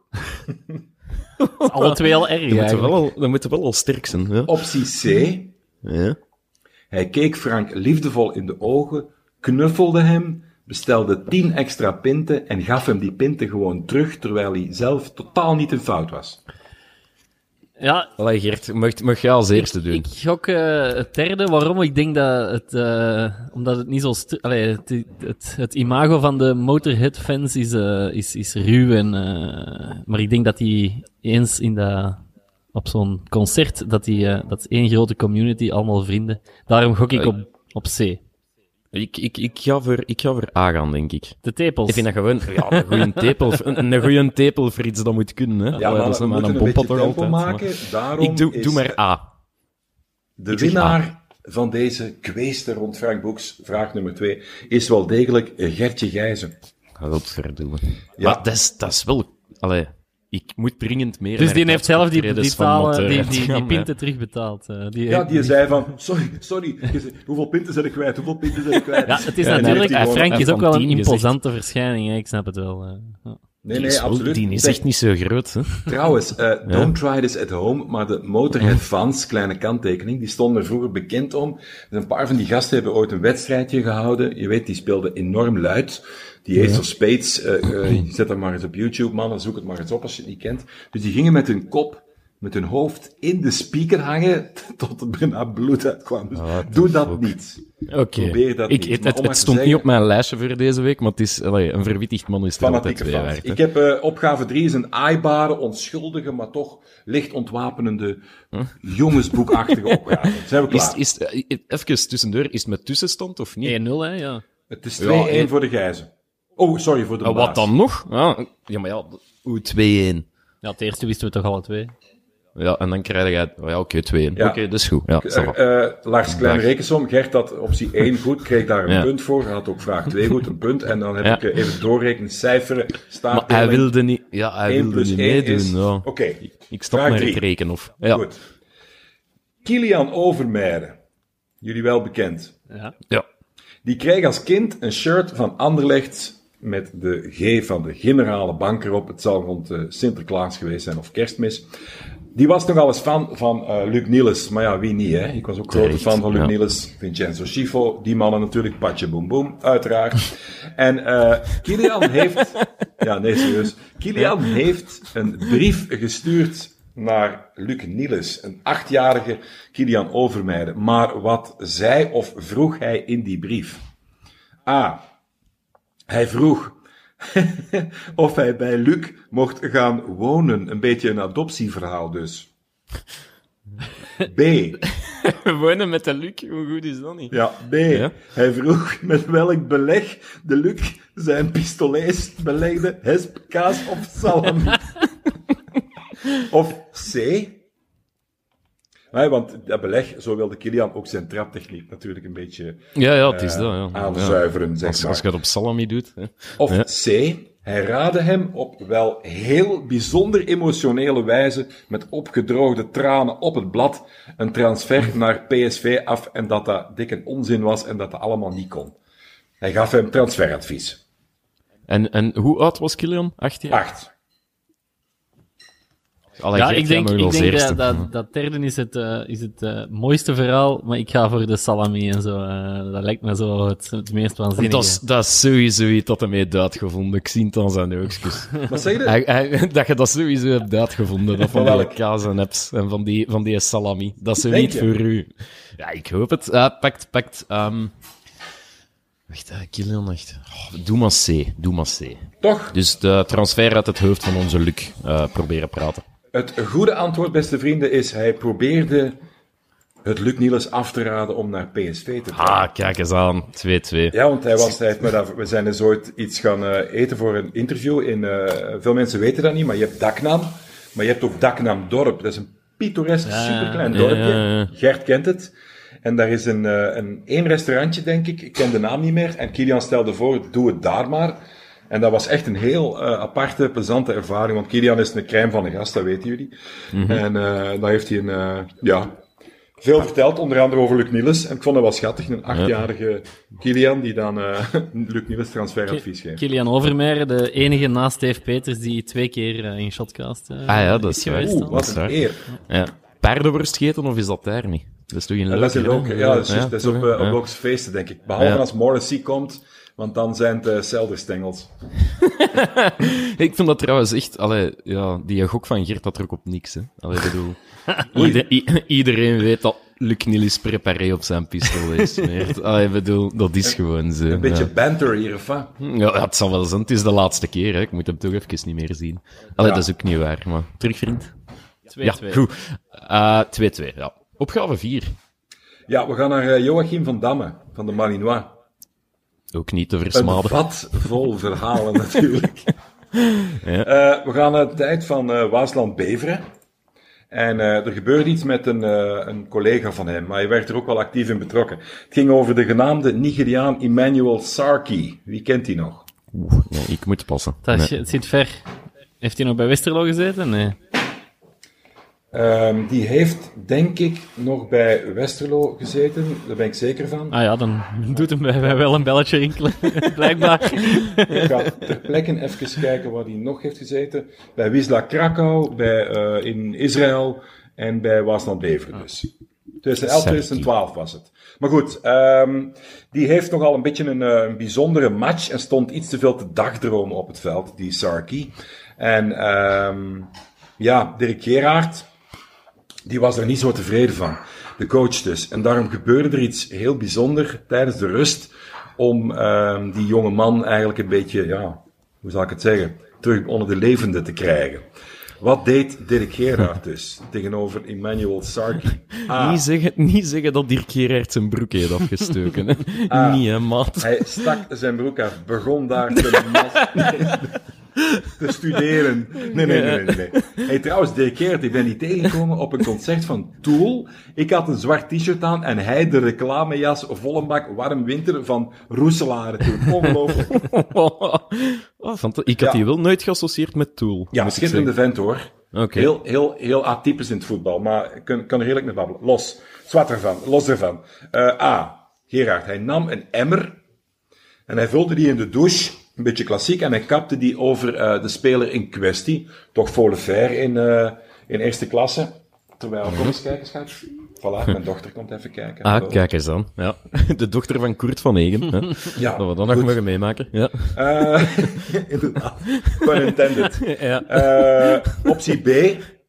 Alle twee al erg Dat moet eigenlijk. wel al, sterk zijn. Ja. Optie C, Ja. hij keek Frank liefdevol in de ogen, knuffelde hem, bestelde tien extra pinten en gaf hem die pinten gewoon terug, terwijl hij zelf totaal niet in fout was. Ja, Allee, Gert, mag, mag jij als eerste doen? ik gok eh, het derde. Waarom? Ik denk dat het, eh, omdat het niet zo, allee, het, het, het imago van de Motorhead-fans is, eh, is, is ruw en, maar ik denk dat die eens in de, op zo'n concert, dat die, eh, dat is één grote community, allemaal vrienden. Daarom gok ik Eh, op, op C. Ik, ik, ik, ga voor, ik ga voor A gaan, denk ik. De tepels. Ik vind dat gewoon, ja, een goede <laughs> tepel, een, een voor iets dat moet kunnen, hè. Ja, maar dat is moeten een een toch tempo altijd. maar- maken. Daarom Ik doe, is doe maar A. de ik winnaar van deze kweeste rond Frank Boeks, vraag nummer twee, is wel degelijk Gertje Gijzen. Godverdomme. Ja. Maar dat is, dat is wel, allee, ik moet dringend meer dus die heeft zelf die, die, die, die, die pinten terugbetaald. eh, die, Ja, die zei van, sorry, sorry, hoeveel pinten zijn ik kwijt, hoeveel pinten zijn ik kwijt? Ja, het is En natuurlijk... gewoon- Frank is ook wel een gezegd. imposante verschijning, hè, ik snap het wel. eh, ja. Nee, Die nee, absoluut. Die is echt niet zo groot, hè. Trouwens, eh, don't try this at home, maar de Motorhead-fans, kleine kanttekening, die stonden er vroeger bekend om. Dus een paar van die gasten hebben ooit een wedstrijdje gehouden. Je weet, die speelden enorm luid. Die Ace of Spades, eh, eh, je zet dat maar eens op YouTube, mannen, zoek het maar eens op als je het niet kent. Dus die gingen met hun kop, met hun hoofd in de speaker hangen, <laughs> tot er bijna bloed uitkwam. Dus the doe dat fuck. niet. Oké. Probeer dat Ik- niet. Het, het, het stond niet op mijn lijstje voor deze week, maar het is, allee, een verwittigd man is er altijd waard, hè. Ik heb eh, opgave 3 is een aaibare, onschuldige, maar toch licht ontwapenende, jongensboekachtige <laughs> opgave. Zijn we Is, klaar? is, eh, even tussendoor, is het met tussenstand of niet? 1-0, hè, ja. Het is 2-1 Ja, voor de Gijzen. Oh, sorry voor de baas. wat dan nog? Ah, ja, maar ja, oeh, 2-1. Ja, het eerste wisten we toch alle twee. Ja, en dan krijg je... Oh ja, oké, 2-1. Ja. Oké, dat is goed. Ja. Eh, eh, Lars, kleine rekensom. Gert had optie 1 goed, kreeg daar een Ja. punt voor. Hij had ook vraag 2 goed, een punt. En dan heb Ja. ik eh, even doorrekenen, cijferen, Maar staartdeling. hij wilde niet... Ja, hij 1 wilde plus niet 1 meedoen. is... ja. Oké, Ik stop Vraag met drie. het rekenen. Of, ja. goed. Kilian Overmeijer, jullie wel bekend. Ja. ja. Die kreeg als kind een shirt van Anderlecht met de G van de generale bank erop. Het zal rond eh, Sinterklaas geweest zijn of kerstmis. Die was nogal eens fan van eh, Luc Niels. Maar ja, wie niet, hè? Ik was ook grote fan van Luc ja. Niels. Vincenzo Schifo, die mannen natuurlijk. Patje Boom Boom, uiteraard. en eh Kilian heeft... <laughs> Ja, nee, serieus. Kilian heeft een brief gestuurd naar Luc Niels, een achtjarige Kilian Overmeijden. Maar wat zei of vroeg hij in die brief? A. Hij vroeg <laughs> of hij bij Luc mocht gaan wonen. Een beetje een adoptieverhaal dus. B. <laughs> Wonen met de Luc, hoe goed is dat niet? Ja, B. Hij vroeg met welk beleg de Luc zijn pistolets belegde, hesp, kaas of salami. <laughs> of C. Nee, want dat beleg, zo wilde Kilian ook zijn traptechniek natuurlijk een beetje Ja, ja, het is eh, dat, ja. aanzuiveren, Ja. zeg Als, maar. als je het op salami doet. Hè. Of Ja. C. Hij raadde hem op wel heel bijzonder emotionele wijze, met opgedroogde tranen op het blad, een transfer naar PSV af en dat dat dikke onzin was en dat dat allemaal niet kon. Hij gaf hem transferadvies. En, en hoe oud was Kilian? Acht jaar? Acht. Allee, Ja, ik denk, ik denk eerste. dat, dat, dat derde is het, eh, is het eh, mooiste verhaal, maar ik ga voor de salami en zo. eh, dat lijkt me zo het, het meest waanzinnige. Dat is, dat is sowieso iets dat hij heeft uitgevonden. Ik zie het aan zijn oogstjes. <laughs> Wat zeg je? Hij- hij- dat je dat sowieso hebt uitgevonden. Dat <laughs> van die kaas en apps en van die, van die salami. Dat is niet voor u. Ja, ik hoop het. Uh, pakt, pakt. ehm Wacht, uh, Kilian, echt. Oh, doe maar C. Doe maar C. Toch? Dus de transfer uit het hoofd van onze Luc eh, proberen praten. Het goede antwoord, beste vrienden, is hij probeerde het Luc Niels af te raden om naar PSV te gaan. Ah, kijk eens aan. 2-2. Ja, want hij was, hij heeft me daar, we zijn dus ooit iets gaan eh, eten voor een interview. In, eh, veel mensen weten dat niet, maar je hebt Daknam. Maar je hebt ook Daknam Dorp. Dat is een pittoresk, superklein dorpje. ja, ja. Gert kent het. En daar is een, eh, een één restaurantje, denk ik. Ik ken de naam niet meer. En Kilian stelde voor, doe het daar maar. En dat was echt een heel eh, aparte, plezante ervaring. Want Kilian is een crème van de gast, dat weten jullie. Mhm. En eh daar heeft hij een, eh, ja, veel verteld, onder andere over Luc Niels. En ik vond dat wel schattig, een achtjarige Kilian die dan eh <laughs> Luc Niels transferadvies geeft. Kilian Overmeijer, de enige naast Steve Peters die twee keer in Shotcast eh, Ah ja, dat is geweest. dan. Oeh, wat een eer. Ja. Paardenworst gegeten of is dat daar niet? Dat is toch in Dat is in Loken, Loken, hè? ja, dat is, juist- dat is op, op Ja. Lokse feesten, denk ik. Behalve Ja. als Morrissey komt, want dan zijn het uh, selderstengels. <laughs> Ik vind dat trouwens echt, allee, ja, die gok van Gert had er ook op niks, hè. Allee, ik bedoel, <laughs> ieder- iedereen weet dat Luc Nilis preparé op zijn pistool is. Ik bedoel, dat is gewoon zo. Een beetje banter hier, of wat? Ja, het zal wel zijn. Het is de laatste keer, hè. Ik moet hem toch even niet meer zien. Allee, Ja. dat is ook niet waar, maar... Terug, vriend? 2-2. Ja, goed. Eh, 2-2, ja. Opgave 4. Ja, we gaan naar eh, Joachim van Damme, van de Malinois. Ook niet te Een versmaden. vat vol verhalen <laughs> natuurlijk. Ja. Eh, we gaan naar de tijd van eh, Waasland-Beveren. En eh, er gebeurde iets met een, eh, een collega van hem, maar hij werd er ook wel actief in betrokken. Het ging over de genaamde Nigeriaan Emmanuel Sarki. Wie kent die nog? Oeh, nee, ik moet passen. Dat is- Nee. Het zit ver. Heeft hij nog bij Westerlo gezeten? Nee. Ehm, die heeft, denk ik, nog bij Westerlo gezeten. Daar ben ik zeker van. Ah ja, dan doet hem <laughs> bij wel een belletje rinkelen, <laughs> blijkbaar. Ik ga ter plekke even kijken waar hij nog heeft gezeten. Bij Wisla Krakau, bij, eh, in Israël en bij Waasland Beveren dus. 2011, 2012 was het. Maar goed, ehm, die heeft nogal een beetje een, eh, een bijzondere match en stond iets te veel te dagdromen op het veld, die Sarki. En ehm, ja, Dirk Gerard, die was er niet zo tevreden van. De coach dus. En daarom gebeurde er iets heel bijzonder tijdens de rust om ehm, die jonge man eigenlijk een beetje, ja, hoe zal ik het zeggen, terug onder de levende te krijgen. Wat deed Dirk Gerard dus <laughs> tegenover Emmanuel Sarki? <laughs> Niet, zeggen, niet zeggen dat Dirk Gerard zijn broek heeft afgestoken. Hè. Ah. Niet, hè, maat. Hij stak zijn broek af, begon daar te, <laughs> mas- te studeren. Nee, nee, nee, nee. nee. <laughs> Hey, trouwens, Gerard, ik ben niet tegengekomen op een concert van Tool. Ik had een zwart t-shirt aan en hij de reclamejas volle bak warm winter van Roeselare toen. Ongelooflijk. <laughs> Oh, ik had Ja. die wel nooit geassocieerd met Tool. Ja, schitterende vent hoor. Oké. Heel, heel, heel atypisch in het voetbal, maar ik kan, kan er redelijk mee babbelen. Los. Zwart ervan. Los ervan. Eh, A. Gerard, hij nam een emmer en hij vulde die in de douche. Een beetje klassiek. En hij kapte die over eh, de speler in kwestie. Toch Volever in, eh, in eerste klasse. Terwijl, kom eens kijken, schat. Voilà, mijn dochter komt even kijken. Ah, Hallo. kijk eens aan. Ja. <laughs> De dochter van Koert van Egen. Hè. <laughs> Ja, Dat we dat nog mogen meemaken. Ja. Eh, inderdaad. <laughs> Pun intended. ja. Eh, optie B.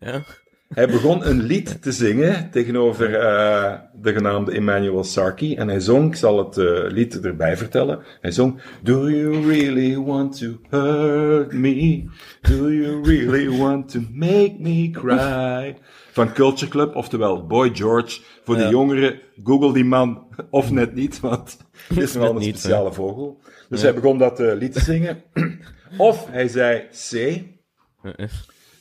ja. Hij begon een lied te zingen tegenover uh, de genaamde Emmanuel Sarki. En hij zong, ik zal het uh, lied erbij vertellen. Hij zong, Do you really want to hurt me? Do you really want to make me cry? Van Culture Club, oftewel Boy George. Voor de jongeren, google die man, of net niet, want het is wel een speciale vogel. Dus hij begon dat uh, lied te zingen. of hij zei C.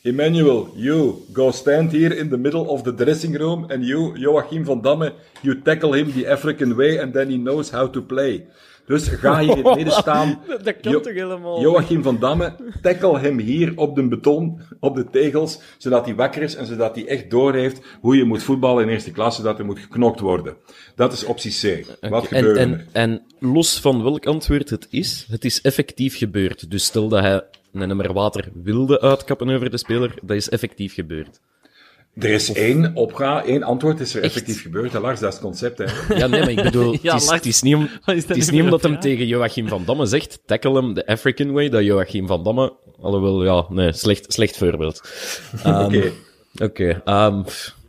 Emmanuel, you go stand here in the middle of the dressing room, and you, Joachim van Damme, you tackle him the African way, and then he knows how to play. Dus ga hier in het midden <laughs> staan. Dat kan toch helemaal Joachim van Damme, tackle hem hier op de beton, op de tegels, zodat hij wakker is en zodat hij echt doorheeft hoe je moet voetballen in eerste klasse, dat er moet geknokt worden. Dat is optie C. Wat gebeurt en, er? En, en los van welk antwoord het is, het is effectief gebeurd. Dus stel dat hij een emmer water wilde uitkappen over de speler, dat is effectief gebeurd. Er is één opga, één antwoord is er Echt? effectief gebeurd. Hè, Lars, dat is het concept. Hè. <laughs> Ja, nee, maar ik bedoel, <laughs> ja, het, is, het, is, niet, om, het is niet omdat hem tegen Joachim van Damme zegt, tackle hem the African way, dat Joachim van Damme, alhoewel, ja, nee, slecht, slecht voorbeeld. Um, <laughs> Oké. Oké, okay. um,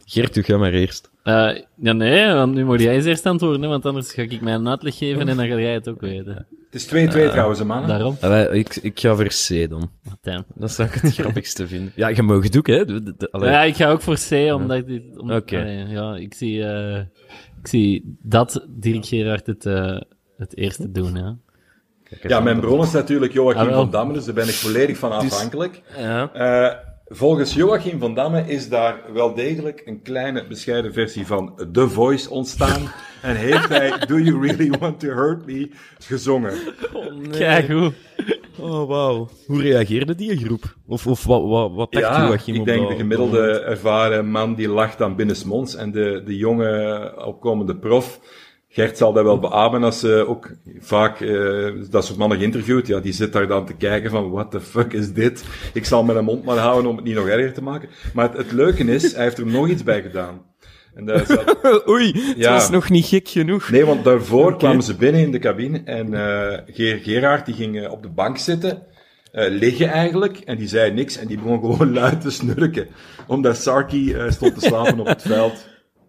Gert, doe jij maar eerst. Uh, ja, nee, want nu moet jij eens eerst antwoorden, hè, want anders ga ik mij een uitleg geven en dan ga jij het ook weten. Het is 2-2 uh, trouwens, man. Daarom. Uh, ik, ik ga voor C dan. Damn. Dat zou ik het grappigste vinden. Ja, je mag het ook, hè. De, de, ja, ik ga ook voor C, omdat ik dit... Om, Oké. Okay. Ja, ik zie, uh, ik zie dat Dirk Gerard het, uh, het eerste doen, ja. Kijk, ja, mijn bron is natuurlijk Joachim ah, van Damme, dus daar ben ik volledig van afhankelijk. Dus, ja. Volgens Joachim van Damme is daar wel degelijk een kleine bescheiden versie van The Voice ontstaan. <laughs> en heeft hij Do You Really Want To Hurt Me gezongen. Oh, nee. Kijk hoe. Oh, wauw. Hoe reageerde die groep? Of, of wat, wat, wat dacht ja, Joachim ik op denk de gemiddelde ervaren man die lacht dan binnensmonds. En de, de jonge opkomende prof, Gert zal dat wel beamen als ze ook vaak uh, dat soort mannen geïnterviewd. Ja, die zit daar dan te kijken van, what the fuck is dit? Ik zal mijn mond maar houden om het niet nog erger te maken. Maar het, het leuke is, hij heeft er nog iets bij gedaan. En dat, dat, <laughs> Oei, het ja. was nog niet gek genoeg. Nee, want daarvoor okay. kwamen ze binnen in de cabine en uh, Geer Gerard die ging uh, op de bank zitten. Uh, liggen eigenlijk, en die zei niks en die begon gewoon luid te snurken. Omdat Sarki stond te slapen op het veld.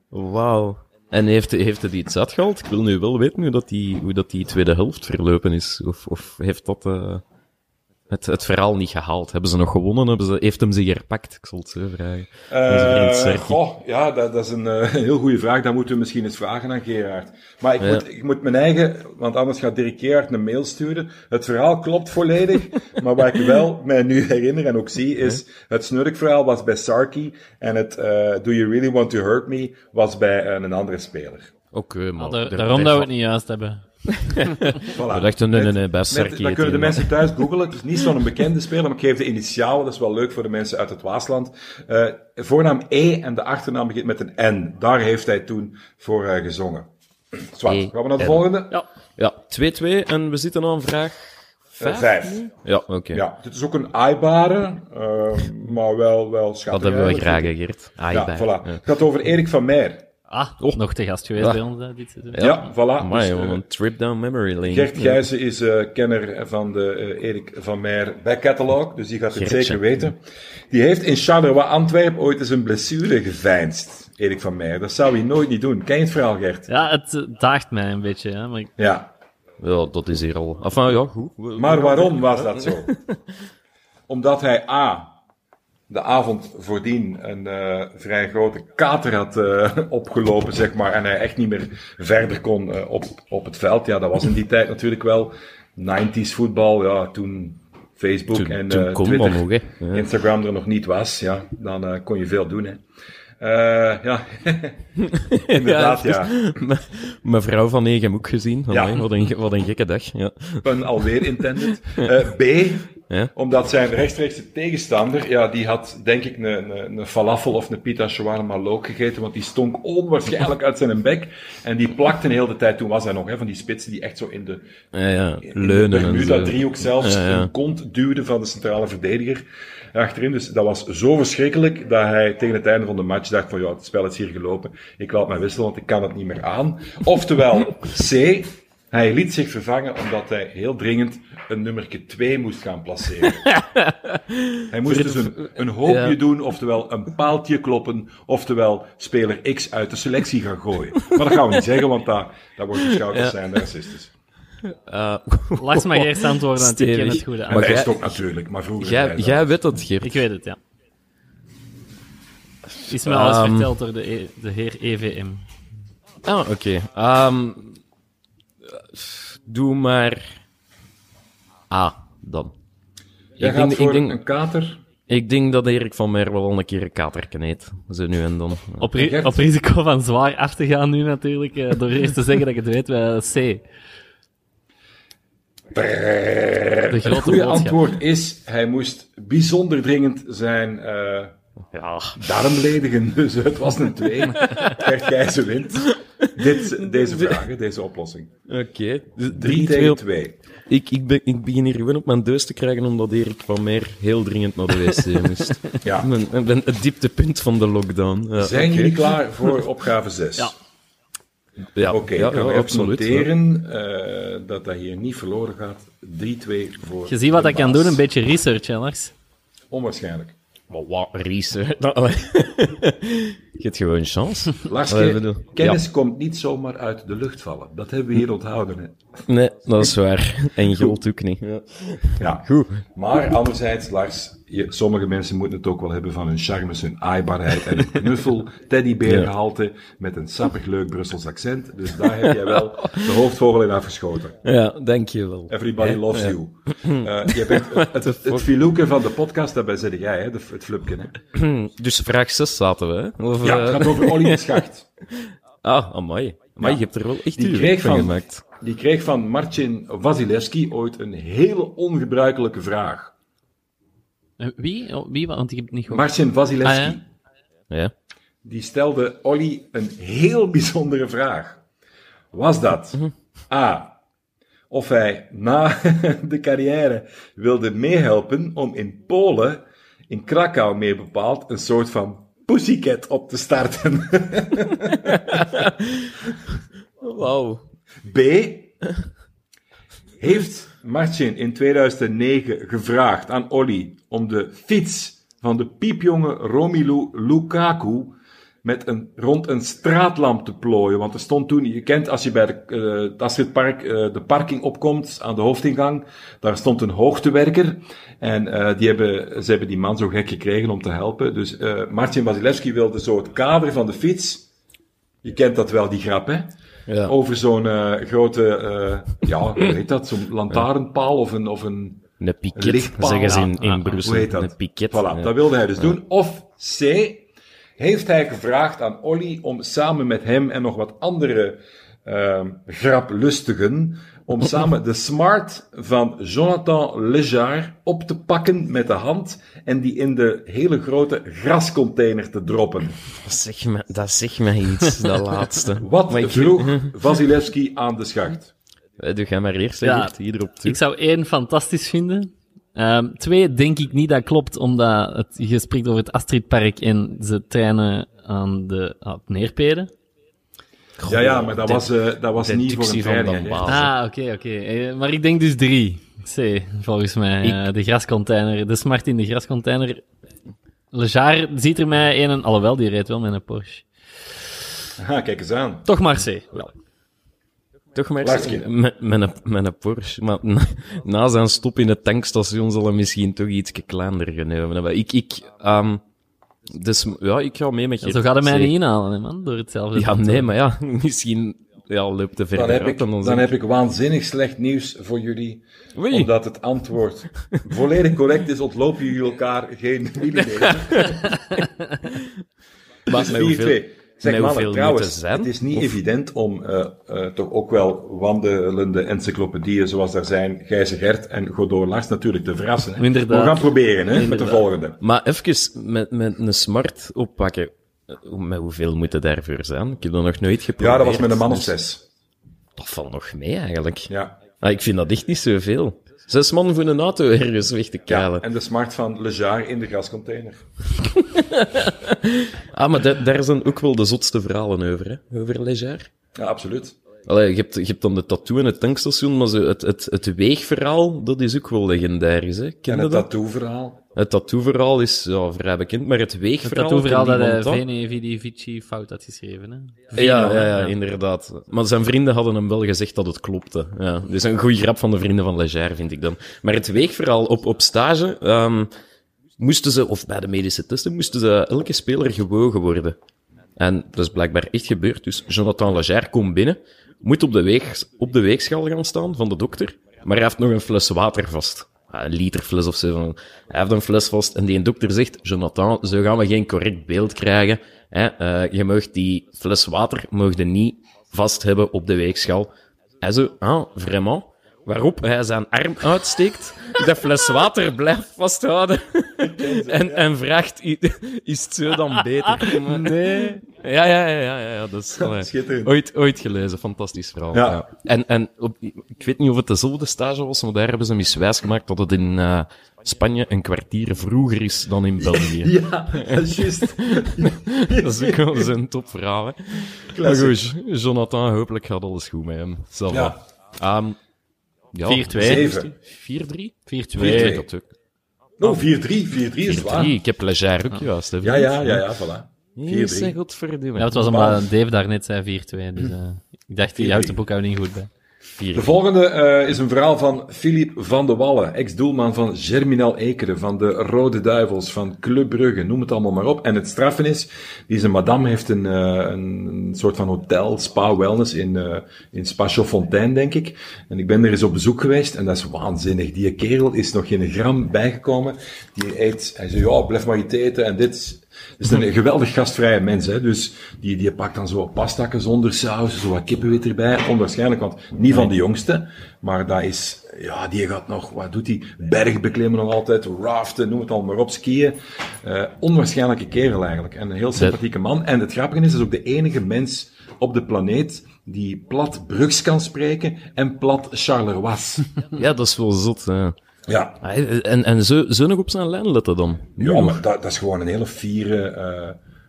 Wauw. En heeft, heeft het iets uitgehaald? Ik wil nu wel weten hoe dat die, hoe dat die tweede helft verlopen is. Of, of heeft dat uh, het, het verhaal niet gehaald? Hebben ze nog gewonnen? Hebben ze, heeft hem zich herpakt? Ik zal het zo vragen. Uh, goh, ja, dat, dat is een <laughs> uh, heel goede vraag. Dat moeten we misschien eens vragen aan Gerard. Maar ik, ja. moet, ik moet mijn eigen, want anders gaat Dirk Gerard een mail sturen. Het verhaal klopt volledig, <laughs> maar wat ik wel mij nu herinner en ook zie, is het snurkverhaal was bij Sarki en het uh, Do You Really Want To Hurt Me was bij een andere speler. Oké, okay, maar... Ah, da daarom dat we het niet juist hebben. Voilà. We dachten, nee, nee, nee, bij Sarki. Dan kunnen de mensen thuis googlen. Het is niet zo'n bekende speler, maar ik geef de initialen. Dat is wel leuk voor de mensen uit het Waasland. Uh, voornaam E en de achternaam begint met een N. Daar heeft hij toen voor uh, gezongen. Zwart, e gaan we naar de volgende? Ja. Ja, 2-2 en we zitten aan vraag 5. Uh, vijf. Ja, oké. Okay. Ja, dit is ook een aaibare, uh, maar wel, wel schattig. Dat hebben we graag, Geert. Aaibare. Ja, voilà. Ja. Het gaat over Erik van Meer. Ah, oh. nog te gast geweest ja. bij ons uh, dit seizoen. Ja, ja voilà. Amai, dus, uh, een trip down memory lane. Gert Gijzen is uh, kenner van de Erik van Meer back catalog, dus die gaat het Gertje. zeker weten. Die heeft in Charleroi Antwerpen ooit eens een blessure geveinst, Erik van Meer. Dat zou hij nooit niet doen. Ken je het verhaal, Gert? Ja, het daagt mij een beetje. Hè, maar ik... Ja. Ja, dat is hier al... Enfin, ja, goed. Maar waarom was dat zo? <laughs> Omdat hij A de avond voordien een uh, vrij grote kater had uh, opgelopen, zeg maar, en hij echt niet meer verder kon uh, op, op het veld. Ja, dat was in die tijd natuurlijk wel 90s voetbal, ja, toen Facebook toen, en toen Twitter, nog. Instagram er nog niet was, ja, dan kon je veel doen, hè. Uh, <laughs> <laughs> ja, inderdaad, ja. <laughs> ja. Mevrouw van Egem ook gezien. Ja. Wat, een, wat een gekke dag. Ja. Pun alweer intended. Uh, B, ja. omdat zijn rechtstreekse tegenstander, ja, die had denk ik een, een, een falafel of een pita shawarma look gegeten, want die stonk onwaarschijnlijk uit zijn bek. En die plakte de hele tijd, toen was hij nog, hè, van die spitsen die echt zo in de, ja, ja. in Leunen de Bermuda driehoek zelfs ja, kont duwde van de centrale verdediger achterin. Dus dat was zo verschrikkelijk dat hij tegen het einde van de match dacht van ja, het spel is hier gelopen. Ik laat mij wisselen, want ik kan het niet meer aan. Oftewel, C, Hij liet zich vervangen omdat hij heel dringend een nummerke 2 moest gaan placeren. <laughs> hij moest dus een, een hoopje Ja. doen, oftewel een paaltje kloppen, oftewel speler X uit de selectie gaan gooien. Maar dat gaan we niet zeggen, want dat, dat wordt beschouwd als zijn racistisch. Eh, <laughs> Lars mag eerst antwoorden, want ik ken het goede Maar antwoord. hij jij- ook natuurlijk, maar vroeger... jij, jij dat. weet dat, Geert. Ik weet het, ja. Is me al eens Ehm. verteld door de, E- de heer EVM. Ah, oké. Ehm, doe maar... Ah, dan. Jij ik, gaat denk, voor ik, denk, een kater. ik denk dat Erik van Meer wel een keer een katerken eet. Zo nu en dan. Op, ri- Gert? op risico van zwaar af te gaan nu natuurlijk, eh, door eerst te zeggen dat ik het weet, C. De Het grote goede antwoord is, hij moest bijzonder dringend zijn eh, Ja. darm ledigen. <laughs> Dus het was een 2. Gert Gijzen wint dit, deze vragen, deze oplossing. Oké. Dus 3 drie, tegen twee. 2. Ik, ik, ben, ik begin hier gewoon op mijn deus te krijgen omdat Erik van Meer heel dringend naar de wc moest. <laughs> Ja. Ik ben, ik ben het dieptepunt van de lockdown. Ja, Zijn jullie klaar voor opgave 6? Ja. Ja, Oké, ja, ik kan ja, absoluut. noteren eh, dat dat hier niet verloren gaat. 3-2 voor Je ziet wat ik kan doen, een beetje research, hè, Lars. Onwaarschijnlijk. Maar wat research? <laughs> Je hebt gewoon chance. Lars, kennis komt niet zomaar uit de lucht vallen. Dat hebben we hier onthouden. Hè. Nee, dat is waar. En geld ook niet. Ja. Ja. Goed. Maar anderzijds, Lars, je, sommige mensen moeten het ook wel hebben van hun charmes, hun aaibaarheid en een <laughs> knuffel, teddybeergehalte met een sappig leuk Brussels accent. Dus daar heb jij wel <laughs> de hoofdvogel in afgeschoten. Ja, dankjewel. Everybody loves you. <clears throat> Eh, je bent het, het, het filoeke van de podcast, daarbij zit jij, hè, de, het flupje. <clears throat> Dus vraag 6 zaten we, hè? Of, Ja, het eh, gaat over Olly de Schacht. <laughs> Ah, amai. Maar Ja. je hebt er wel echt Die kreeg van van- gemaakt. Die kreeg van Marcin Wasilewski ooit een hele ongebruikelijke vraag. Eh, Wie? Oh, wie? Want ik heb het niet gehoord. Marcin Wasilewski. Ah, ja? Ja. die stelde Olly een heel bijzondere vraag. Was dat A. Of hij na <laughs> de carrière wilde meehelpen om in Polen, in Krakau meer bepaald, een soort van pussycat op te starten. <laughs> Wauw. B. Heeft Marcin in 2009 gevraagd aan Olly om de fiets van de piepjonge Romelu Lukaku met een, rond een straatlamp te plooien. Want er stond toen, je kent als je bij de, eh, het Astridpark eh, de parking opkomt aan de hoofdingang, daar stond een hoogtewerker. En eh, die hebben, ze hebben die man zo gek gekregen om te helpen. Dus Marcin Wasilewski wilde zo het kader van de fiets. Je kent dat wel, die grap, hè? Ja. over zo'n eh, grote, eh, ja, hoe heet dat, zo'n lantaarnpaal of een, of een, Een piket, lichtpaal. zeggen ze in, in ah, Brussel. hoe heet dat? Een piket. Voilà, dat wilde hij dus doen. Of C, heeft hij gevraagd aan Olly om samen met hem en nog wat andere ehm graplustigen, om samen de smart van Jonathan Lejar op te pakken met de hand en die in de hele grote grascontainer te droppen. Dat zegt me, dat zegt me iets, dat <laughs> laatste. Wat Maar ik- vroeg Vasilevski aan de schacht? Eh, Doe jij maar eerst, Ja. ja. hier op toe. Ik zou één fantastisch vinden. Ehm, twee denk ik niet dat klopt, omdat het, je spreekt over het Astridpark en ze trainen aan de aan het neerpeden. Ja, ja, maar dat de- was, eh, dat was niet voor een van. Baal. Ah, oké, oké. Eh, Maar ik denk dus drie. C, volgens mij. Ik- Eh, de grascontainer. De smart in de grascontainer. Lejar ziet er mij een... Alhoewel, die reed wel met een Porsche. Aha, kijk eens aan. Toch maar C. Wel. Toch maar met, met, een, met een Porsche. Maar <laughs> na, na zijn stop in het tankstation zal hij misschien toch iets kleiner genomen hebben. Ik, ik, ehm, dus ja, ik ga mee met je. Zo gaat hij mij niet inhalen, hè, man. Door hetzelfde Ja, te nee, maar ja, <laughs> misschien ja, loopt te ver Dan heb, ik, dan dan heb ik waanzinnig slecht nieuws voor jullie. Omdat het antwoord <laughs> volledig correct is, ontlopen jullie elkaar geen <laughs> millimeter. Maar Dus met 4-2. Zeg mannen, hoeveel trouwens, moeten zijn? het is niet Of- evident om eh, toch ook wel wandelende encyclopedieën zoals daar zijn, Gijze Gert en Godot Lars natuurlijk te verrassen. hè. Inderdaad. We gaan proberen hè, met de volgende. Maar even met, met een smart oppakken. Eh, Met hoeveel moet het daarvoor zijn? Ik heb dat nog nooit geprobeerd. Ja, dat was met een man of dus zes. Dat valt nog mee, eigenlijk. Ja. Ah, ik vind dat echt niet zoveel. Zes man voor een auto ergens weg te ja. kalen. En de smart van Lejar in de gascontainer. <laughs> Ah, maar daar, daar zijn ook wel de zotste verhalen over, hè? Over Leger. Ja, absoluut. Allee, je, hebt, je hebt dan de tattoo en het tankstation, maar zo het, het, het weegverhaal, dat is ook wel legendarisch, hè? Ken En het tattoo-verhaal. Het tattoo-verhaal is ja, vrij bekend, maar het Het weegverhaal... tattoo-verhaal van dat uh, Vene Vidi Vici fout had geschreven. Hè? Ja, ja, ja, inderdaad. Maar zijn vrienden hadden hem wel gezegd dat het klopte. Ja, dus een goede grap van de vrienden van Leger, vind ik dan. Maar het weegverhaal op, op stage, ehm, moesten ze, of bij de medische testen, moesten ze elke speler gewogen worden. En dat is blijkbaar echt gebeurd. Dus Jonathan Leger komt binnen, moet op de, weeg, op de weegschaal gaan staan van de dokter, maar hij heeft nog een fles water vast. Een liter fles of zo. Hij heeft een fles vast en die dokter zegt, Jonathan, zo gaan we geen correct beeld krijgen. Hè? Eh, je mag die fles water mag je niet vast hebben op de weegschaal. Hij zo, ah, vraiment? Waarop hij zijn arm uitsteekt, de fles water blijft vasthouden en, en vraagt, "I- is het zo dan beter? Nee. Ja, ja, ja, ja, ja, dat is <laughs> ooit, ooit gelezen, fantastisch verhaal. Ja. En, en op, ik weet niet of het dezelfde stage was, maar daar hebben ze mis wijs gemaakt dat het in eh, Spanje een kwartier vroeger is dan in België. <laughs> Ja, dat is juist. <laughs> Dat is ook wel topverhaal, hè. Maar goed, Jonathan, hopelijk gaat alles goed met hem. Zal Ja. Ehm, ja, 4-2. Zeven. 4-3? 4-2. Nee, dat ook. Oh, 4-3. 4-3 is 4-3. waar. Ik heb Leger ook juist, hè. Ja, ja, ja, ja, voilà. 4-3. zeg godverdomme. Ja, het was omdat Dave daarnet zei 4-2. Dus eh, ik dacht, die houdt de boekhouding goed bij. 4-3. De volgende eh, is een verhaal van Philippe van de Wallen, ex-doelman van Germinal Ekeren, van de Rode Duivels, van Club Brugge, noem het allemaal maar op. En het straffen is, zijn madame heeft een, eh, een, soort van hotel, spa wellness in, eh in Spa Chaudfontaine, denk ik. En ik ben er eens op bezoek geweest en dat is waanzinnig. Die kerel is nog geen gram bijgekomen. Die eet, hij zei, ja, blijf maar iets eten en dit is een geweldig gastvrije mens, hè. Dus die, die pakt dan zo pastakken zonder saus, zo wat kippenwit erbij. Onwaarschijnlijk, want niet van de jongste. Maar dat is, ja, die gaat nog, wat doet hij? Bergbeklimmen nog altijd, raften, noem het allemaal maar op, skiën. Eh, onwaarschijnlijke kerel eigenlijk. En een heel sympathieke man. En het grappige is, hij is ook de enige mens op de planeet die plat Brugs kan spreken en plat Charleroi. <laughs> Ja, dat is wel zot, ja. Ja. En, en zo, zo nog op zijn lijn letten dan. Ja, maar dat, dat is gewoon een hele fiere,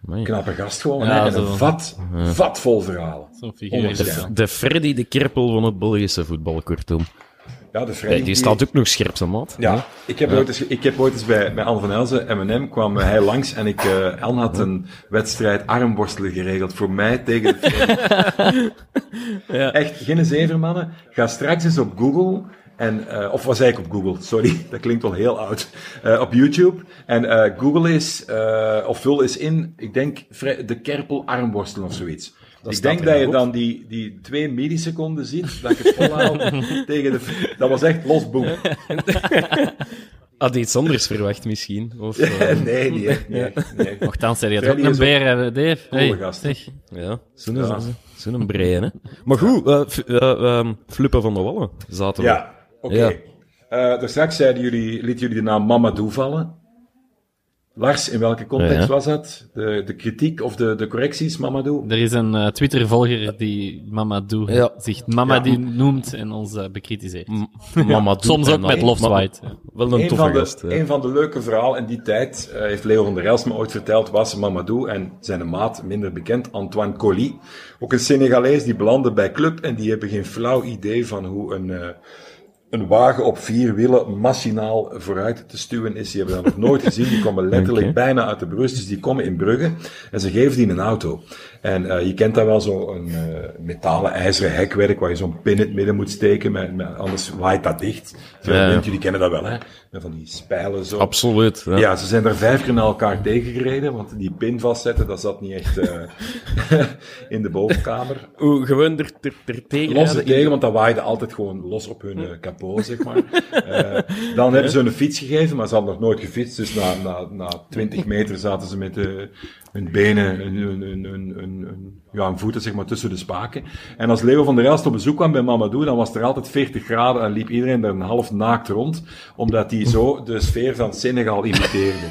eh, knappe gast gewoon. Ja, hè. En zo. een vat, vat vol verhalen. Wel. De Freddy de Kerpel van het Belgische voetbal, kortom. Ja, de Freddy, Ja, die staat ook nog scherp, zijn maat. Ja, ik heb, Ooit eens, ik heb ooit eens bij, bij Anne van Elzen, M&M, kwam hij langs en ik, eh Anne had een wedstrijd armworstelen geregeld voor mij tegen de Freddy. <laughs> Echt, geen zeven mannen. Ga straks eens op Google en, eh, of was ik op Google? Sorry, <laughs> dat klinkt wel heel oud. Eh, op YouTube. En eh, Google is, eh, of vul eens in, ik denk, de Kerpel armworstelen of zoiets. ik denk dat je op. dan die, die twee milliseconden ziet, dat ik het volhoud <laughs> tegen de... Dat was echt losboem. <laughs> Had iets anders verwacht misschien. Of, nee, niet echt, echt, nee. Nochtans, zei hij had ook een is beer, Dave. Hey, ja, zo'n Ja. brein, hè. Maar goed, ehm, Flippen van de Wallen zaten we. Oké. Ja. Eh, daar straks zeiden jullie, lieten jullie de naam Mamadou vallen. Lars, in welke context Ja. was dat? De, de kritiek of de, de correcties, Mamadou? Er is een eh, Twitter-volger die Mamadou Ja. zich Mamadou noemt en ons eh, bekritiseert. M- <laughs> Mama doet Soms ook met. Ma- Wel een Een toffe van, de, gast. hè. een van de leuke verhalen in die tijd, heeft Leo van der Els me ooit verteld, was Mamadou en zijn maat, minder bekend, Antoine Colli. Ook een Senegalees die belandde bij Club en die hebben geen flauw idee van hoe een, eh, een wagen op vier wielen machinaal vooruit te stuwen is. Die hebben dat nog nooit gezien. Die komen letterlijk bijna uit de brust. Dus die komen in Brugge en ze geven die een auto. En eh, je kent dat wel, zo'n eh, metalen ijzeren hekwerk waar je zo'n pin in het midden moet steken, met, met, anders waait dat dicht. Ja. jullie kennen dat wel, hè? Met van die spijlen zo. Absoluut. Ja. Ja, ze zijn er vijf keer naar elkaar tegengereden, want die pin vastzetten, dat zat niet echt eh, <laughs> in de bovenkamer. Oeh, gewoon er, er, er tegen. Los er tegen, want dat waaide altijd gewoon los op hun kapot, zeg maar. <laughs> Eh, dan hebben ze hun een fiets gegeven, maar ze hadden nog nooit gefietst, dus na, na, na 20 meter zaten ze met eh, hun benen, hun, hun, hun, hun, hun- hun- ja, hun voeten, zeg maar, tussen de spaken. En als Leo van der Elst op bezoek kwam bij Mamadou, dan was er altijd 40 graden en liep iedereen er een half naakt rond, omdat hij zo de sfeer van Senegal imiteerde.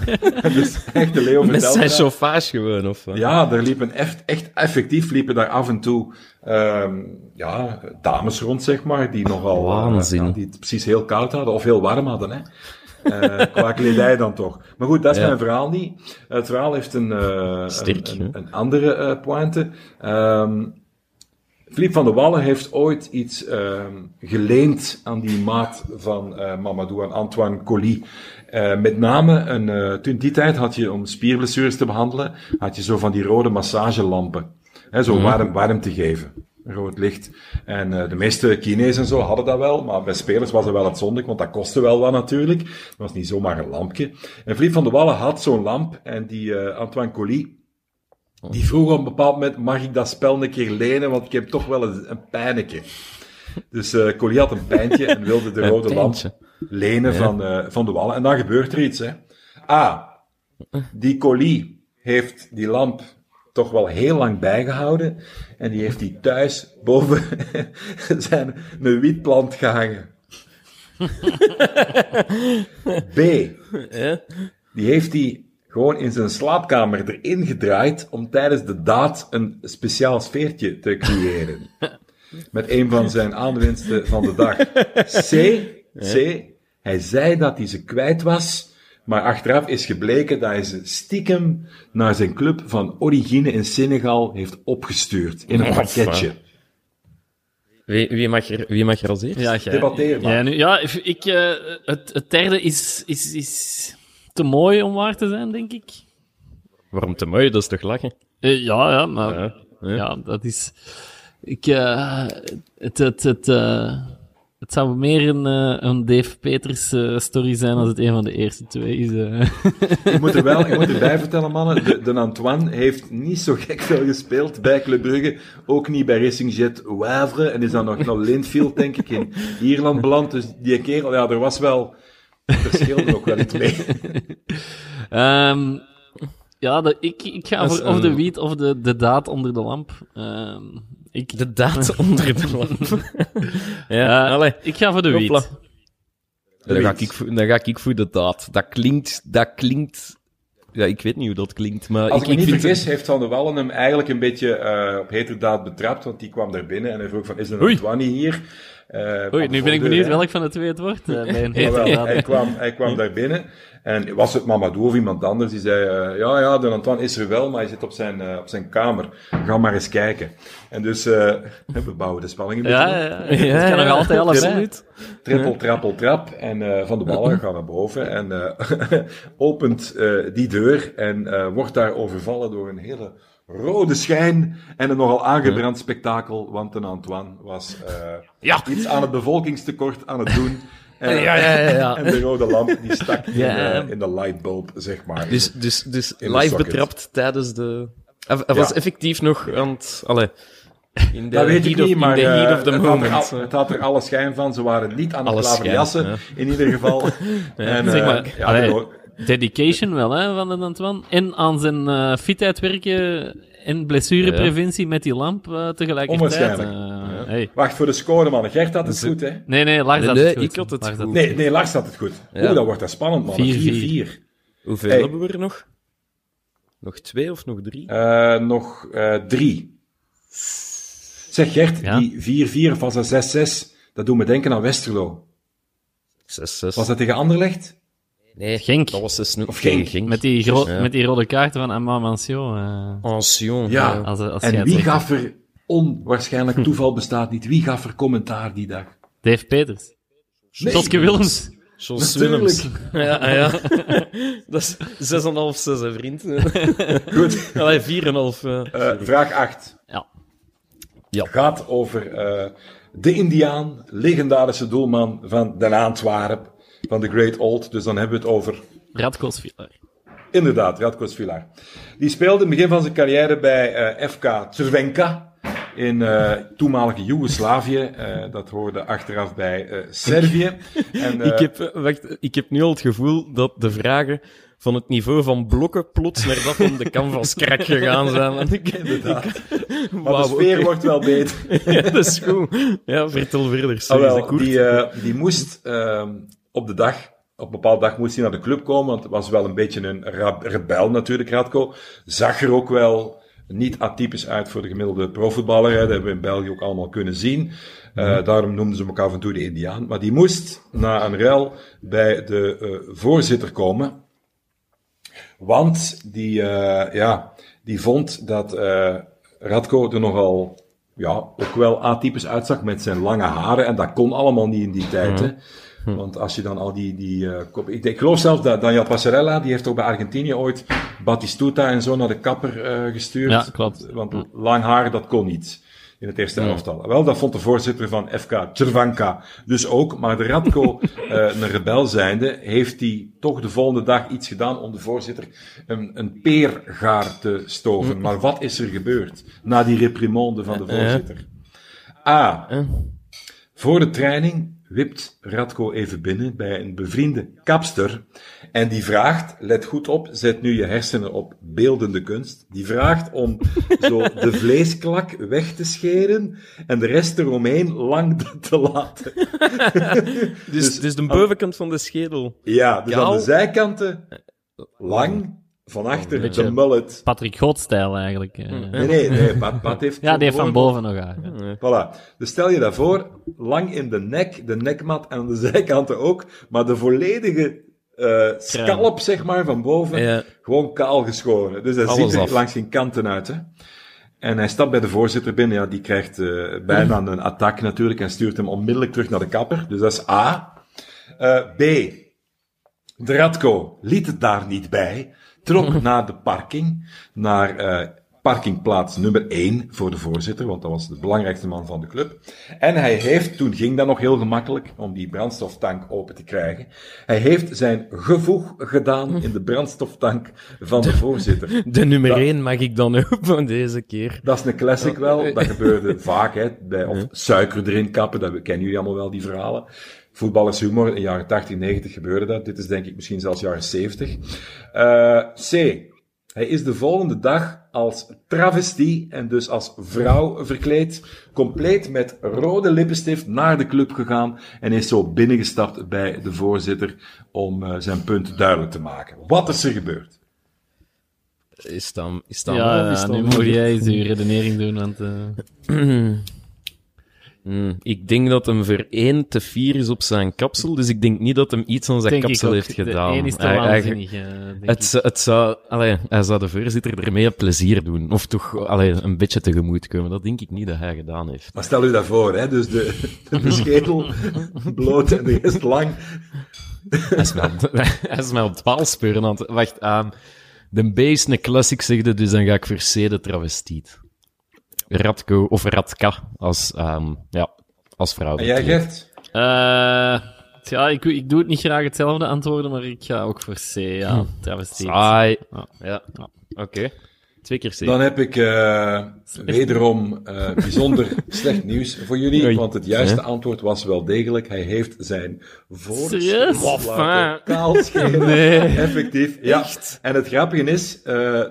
<laughs> dus echt, de Leo Met zijn chauffage gewoon, of wat? Ja, er liepen echt, echt effectief liepen daar af en toe ehm, ja, dames rond, zeg maar, die nogal eh, Waanzin. ja, die het precies heel koud hadden of heel warm hadden. Hè. Eh, qua kledij dan toch. Maar goed, dat is Ja. mijn verhaal niet. Het verhaal heeft een, eh, Sterk, een, hè? een, een andere eh pointe. Ehm, Philippe van de Wallen heeft ooit iets ehm, geleend aan die maat van uh, Mamadou, aan Antoine Colli. Uh, met name, een, uh, toen die tijd had je, om spierblessures te behandelen, had je zo van die rode massagelampen. Hè, zo mm. warm, warm te geven. Rood licht. En uh, de meeste kines en zo hadden dat wel, maar bij spelers was het wel het zondig, want dat kostte wel wat natuurlijk. Het was niet zomaar een lampje. En Philippe van de Wallen had zo'n lamp en die Antoine Colli, die vroeg op een bepaald moment, mag ik dat spel een keer lenen, want ik heb toch wel een, een pijnetje. Dus uh, Collie had een pijntje en wilde de rode lamp lenen van, uh, van de wallen. En dan gebeurt er iets. Hè. Ah, die Collie heeft die lamp toch wel heel lang bijgehouden. En die heeft die thuis boven <laughs> zijn een wietplant gehangen. <laughs> B. Die heeft die gewoon in zijn slaapkamer erin gedraaid om tijdens de daad een speciaal sfeertje te creëren. <laughs> Met een van zijn aanwinsten van de dag. C, C, hij zei dat hij ze kwijt was, maar achteraf is gebleken dat hij ze stiekem naar zijn club van origine in Senegal heeft opgestuurd. In een pakketje. Wie, wie, mag er, wie mag er als eerst? Ja, Debatteer maar. Ja, nu, ja ik, uh, het, het derde is, is, is te mooi om waar te zijn, denk ik. Waarom te mooi? Dat is toch lachen? Uh, ja, ja, maar ja, ja. dat is... Ik, uh, het, het, het, uh, het zou meer een, een Dave Peters story zijn als het een van de eerste twee is. ik moet er wel, ik moet erbij <laughs> vertellen, mannen. De, de, Antoine heeft niet zo gek veel gespeeld bij Club Brugge. Ook niet bij Racing Jet Wavre. En is dan nog naar Linfield, denk ik, in Ierland beland. Dus die kerel, ja, er was wel verschil er ook wel iets mee. um, <laughs> ja, de, ik, ik ga voor of de wiet of de, de daad onder de lamp. Um, ik... De daad onder de lamp. ja, uh, ik ga voor de wiet. Dan ga, ik, dan ga ik voor de daad. Dat klinkt, dat klinkt ja, ik weet niet hoe dat klinkt, maar... Als ik, ik me niet vergis, heeft Van der Wallen hem eigenlijk een beetje uh, op heterdaad betrapt, want die kwam daar binnen en hij vroeg van, is er een Antoine hier? Uh, Oei, nu ben ik benieuwd welk van de twee het wordt. Uh, bij <laughs> wel, hij kwam, <laughs> hij kwam daar binnen en was het Mamadou of iemand anders die zei, uh, ja, ja, de Antoine is er wel, maar hij zit op zijn, uh, op zijn kamer. Ga maar eens kijken. En dus, uh, <laughs> we bouwen de spanning een ja, beetje ja, ja, ja, kan nog altijd alles zijn. Trippel, trappel, trap. En Van de Ballen gaat naar boven en opent die deur en wordt daar overvallen door een hele rode schijn en een nogal aangebrand spektakel, want een Antoine was uh, ja. iets aan het bevolkingstekort aan het doen. <laughs> En, ja, ja, ja, ja. en de rode lamp die stak in, de, in de lightbulb, zeg maar. Dus, dus, dus live betrapt tijdens de... Hij was effectief nog aan het... Allee, in de dat weet ik niet, maar uh, het, had er, het, had er, alle schijn van. Ze waren niet aan het klaverjassen, ja. in ieder geval. <laughs> en, zeg maar, uh, ja, dedication wel, hè, van de Antoine. En aan zijn uh, fitheid werken en blessurepreventie met die lamp uh, tegelijkertijd. Uh, hey. Wacht, voor de score, man. Gert had het goed, hè? Nee, nee, Lars had het goed. Ik had het Lars goed. Nee, nee, Lars had het goed. Ja. Oeh, dat wordt dat spannend, man. 4-4. Hoeveel hey. hebben we er nog? Nog twee of nog drie? Uh, nog drie. Zeg Gert, ja? die 4-4 of was dat 6-6? Dat doet me denken aan Westerlo. 6-6. Was dat tegen Anderlecht? Nee, Genk. Dat was dus of Genk. Genk. Met die, gro ja. met die rode kaarten van Amman Mancion. Uh. Ancion. Ja, als, als en wie gaf er, onwaarschijnlijk <laughs> toeval bestaat niet, wie gaf er commentaar die dag? Dave Peters. Nee. Toske Willems. Jos Willems. <laughs> Ja, ja. <laughs> dat is 6,5, 6, hè, vriend. Goed. Allee, 4,5. Uh, vraag 8. Ja. ja. Gaat over uh, de Indiaan, legendarische doelman van Den Antwerp van de Great Old. Dus dan hebben we het over... Radko Svilar. Inderdaad, Radko Svilar. Die speelde in het begin van zijn carrière bij uh, FK Crvenka in uh, toenmalige Joegoslavië. Uh, dat hoorde achteraf bij Servië. <laughs> en, ik, heb, wacht, ik heb nu al het gevoel dat de vragen van het niveau van blokken plots naar dat van de canvas krak gegaan zijn. Inderdaad. maar de sfeer okay. wordt wel beter. <laughs> ja, dat is goed. Ja, vertel verder. Ah, wel, die, uh, die moest uh, op de dag, op een bepaalde dag moest hij naar de club komen, want het was wel een beetje een rebel natuurlijk, Radko. Zag er ook wel niet atypisch uit voor de gemiddelde profvoetballer. Dat hebben we in België ook allemaal kunnen zien. Uh, daarom noemden ze elkaar af en toe de Indiaan. Maar die moest na een ruil bij de uh, voorzitter komen. Want die, uh, ja, die vond dat Radko er nogal ja, ook wel atypisch uitzag met zijn lange haren. En dat kon allemaal niet in die tijd. Hè. Hm. Want als je dan al die, die uh, ik, ik, geloof zelfs dat Daniel Passarella, die heeft ook bij Argentinië ooit Batistuta en zo naar de kapper uh, gestuurd. Ja, klopt. Want lang haar, dat kon niet in het eerste elftal. Wel, dat vond de voorzitter van FK Czervanka dus ook. Maar de Radko, uh, <laughs> een rebel zijnde, heeft hij toch de volgende dag iets gedaan om de voorzitter een, een peergaar te stoven. Maar wat is er gebeurd na die reprimande van de voorzitter? A. Voor de training wipt Radko even binnen bij een bevriende kapster en die vraagt, let goed op, zet nu je hersenen op beeldende kunst, die vraagt om zo de vleesklak weg te scheren en de rest eromheen lang te laten. <laughs> dus, dus, dus de bovenkant van de schedel. Ja, dus aan de zijkanten lang van achter de mullet. Patrick God-stijl eigenlijk. Eh. Nee, nee, nee. Pat, heeft... ja, die heeft van boven nog aan. Voilà. Dus stel je dat voor, lang in de nek, de nekmat en aan de <laughs> zijkanten ook, maar de volledige uh, scalp, zeg maar, van boven, gewoon kaal geschoren. Dus dat ziet er langs geen kanten uit, hè. En hij stapt bij de voorzitter binnen, ja, die krijgt uh, bijna een attack natuurlijk en stuurt hem onmiddellijk terug naar de kapper. Dus dat is A. Uh, B. De Radko liet het daar niet bij trok naar de parking, naar uh, parkingplaats nummer 1 voor de voorzitter, want dat was de belangrijkste man van de club. En hij heeft, toen ging dat nog heel gemakkelijk om die brandstoftank open te krijgen, hij heeft zijn gevoeg gedaan in de brandstoftank van de voorzitter. <laughs> De nummer 1 mag ik dan <laughs> van deze keer. Dat is een classic wel, dat gebeurde <laughs> vaak, hè, bij, of suiker erin kappen, dat kennen jullie allemaal wel, die verhalen voetballershumor. In de jaren 80, 90 gebeurde dat. Dit is denk ik misschien zelfs jaren 70. Uh, eh, C. Hij is de volgende dag als travestie en dus als vrouw verkleed, compleet met rode lippenstift naar de club gegaan en is zo binnengestapt bij de voorzitter om uh, zijn punt duidelijk te maken. Wat is er gebeurd? Is dan, is dan, ja, is dan nu moet jij eens je redenering doen, want... <clears throat> Uh... Mm, ik denk dat hem voor 1 te 4 is op zijn kapsel, dus ik denk niet dat hem iets aan zijn kapsel heeft gedaan. De is te waanzinnig, het, het zou, allee, hij zou de voorzitter ermee een plezier doen, of toch allee, een beetje tegemoet komen. Dat denk ik niet dat hij gedaan heeft. Maar stel u dat voor, hè? dus de, de <laughs> schedel bloot en de rest lang. hij, is mij, op het paal speuren aan Wacht, um, de base een classic zegde, dus dan ga ik voor C de travestiet. Radko, of Radka, als, um, ja, als vrouw. En jij, Gert? Uh, ja, ik, ik doe het niet graag hetzelfde antwoorden, maar ik ga ook voor C, ja. Hm. Travestiet. Saai. Ja. ja. Oké. Twee keer C. Dan heb ik uh, wederom uh, bijzonder <laughs> slecht nieuws voor jullie, want het juiste antwoord was wel degelijk. Hij heeft zijn voorschoot laten kaalscheren. Nee. Effectief, ja. Echt? En het grappige is, uh,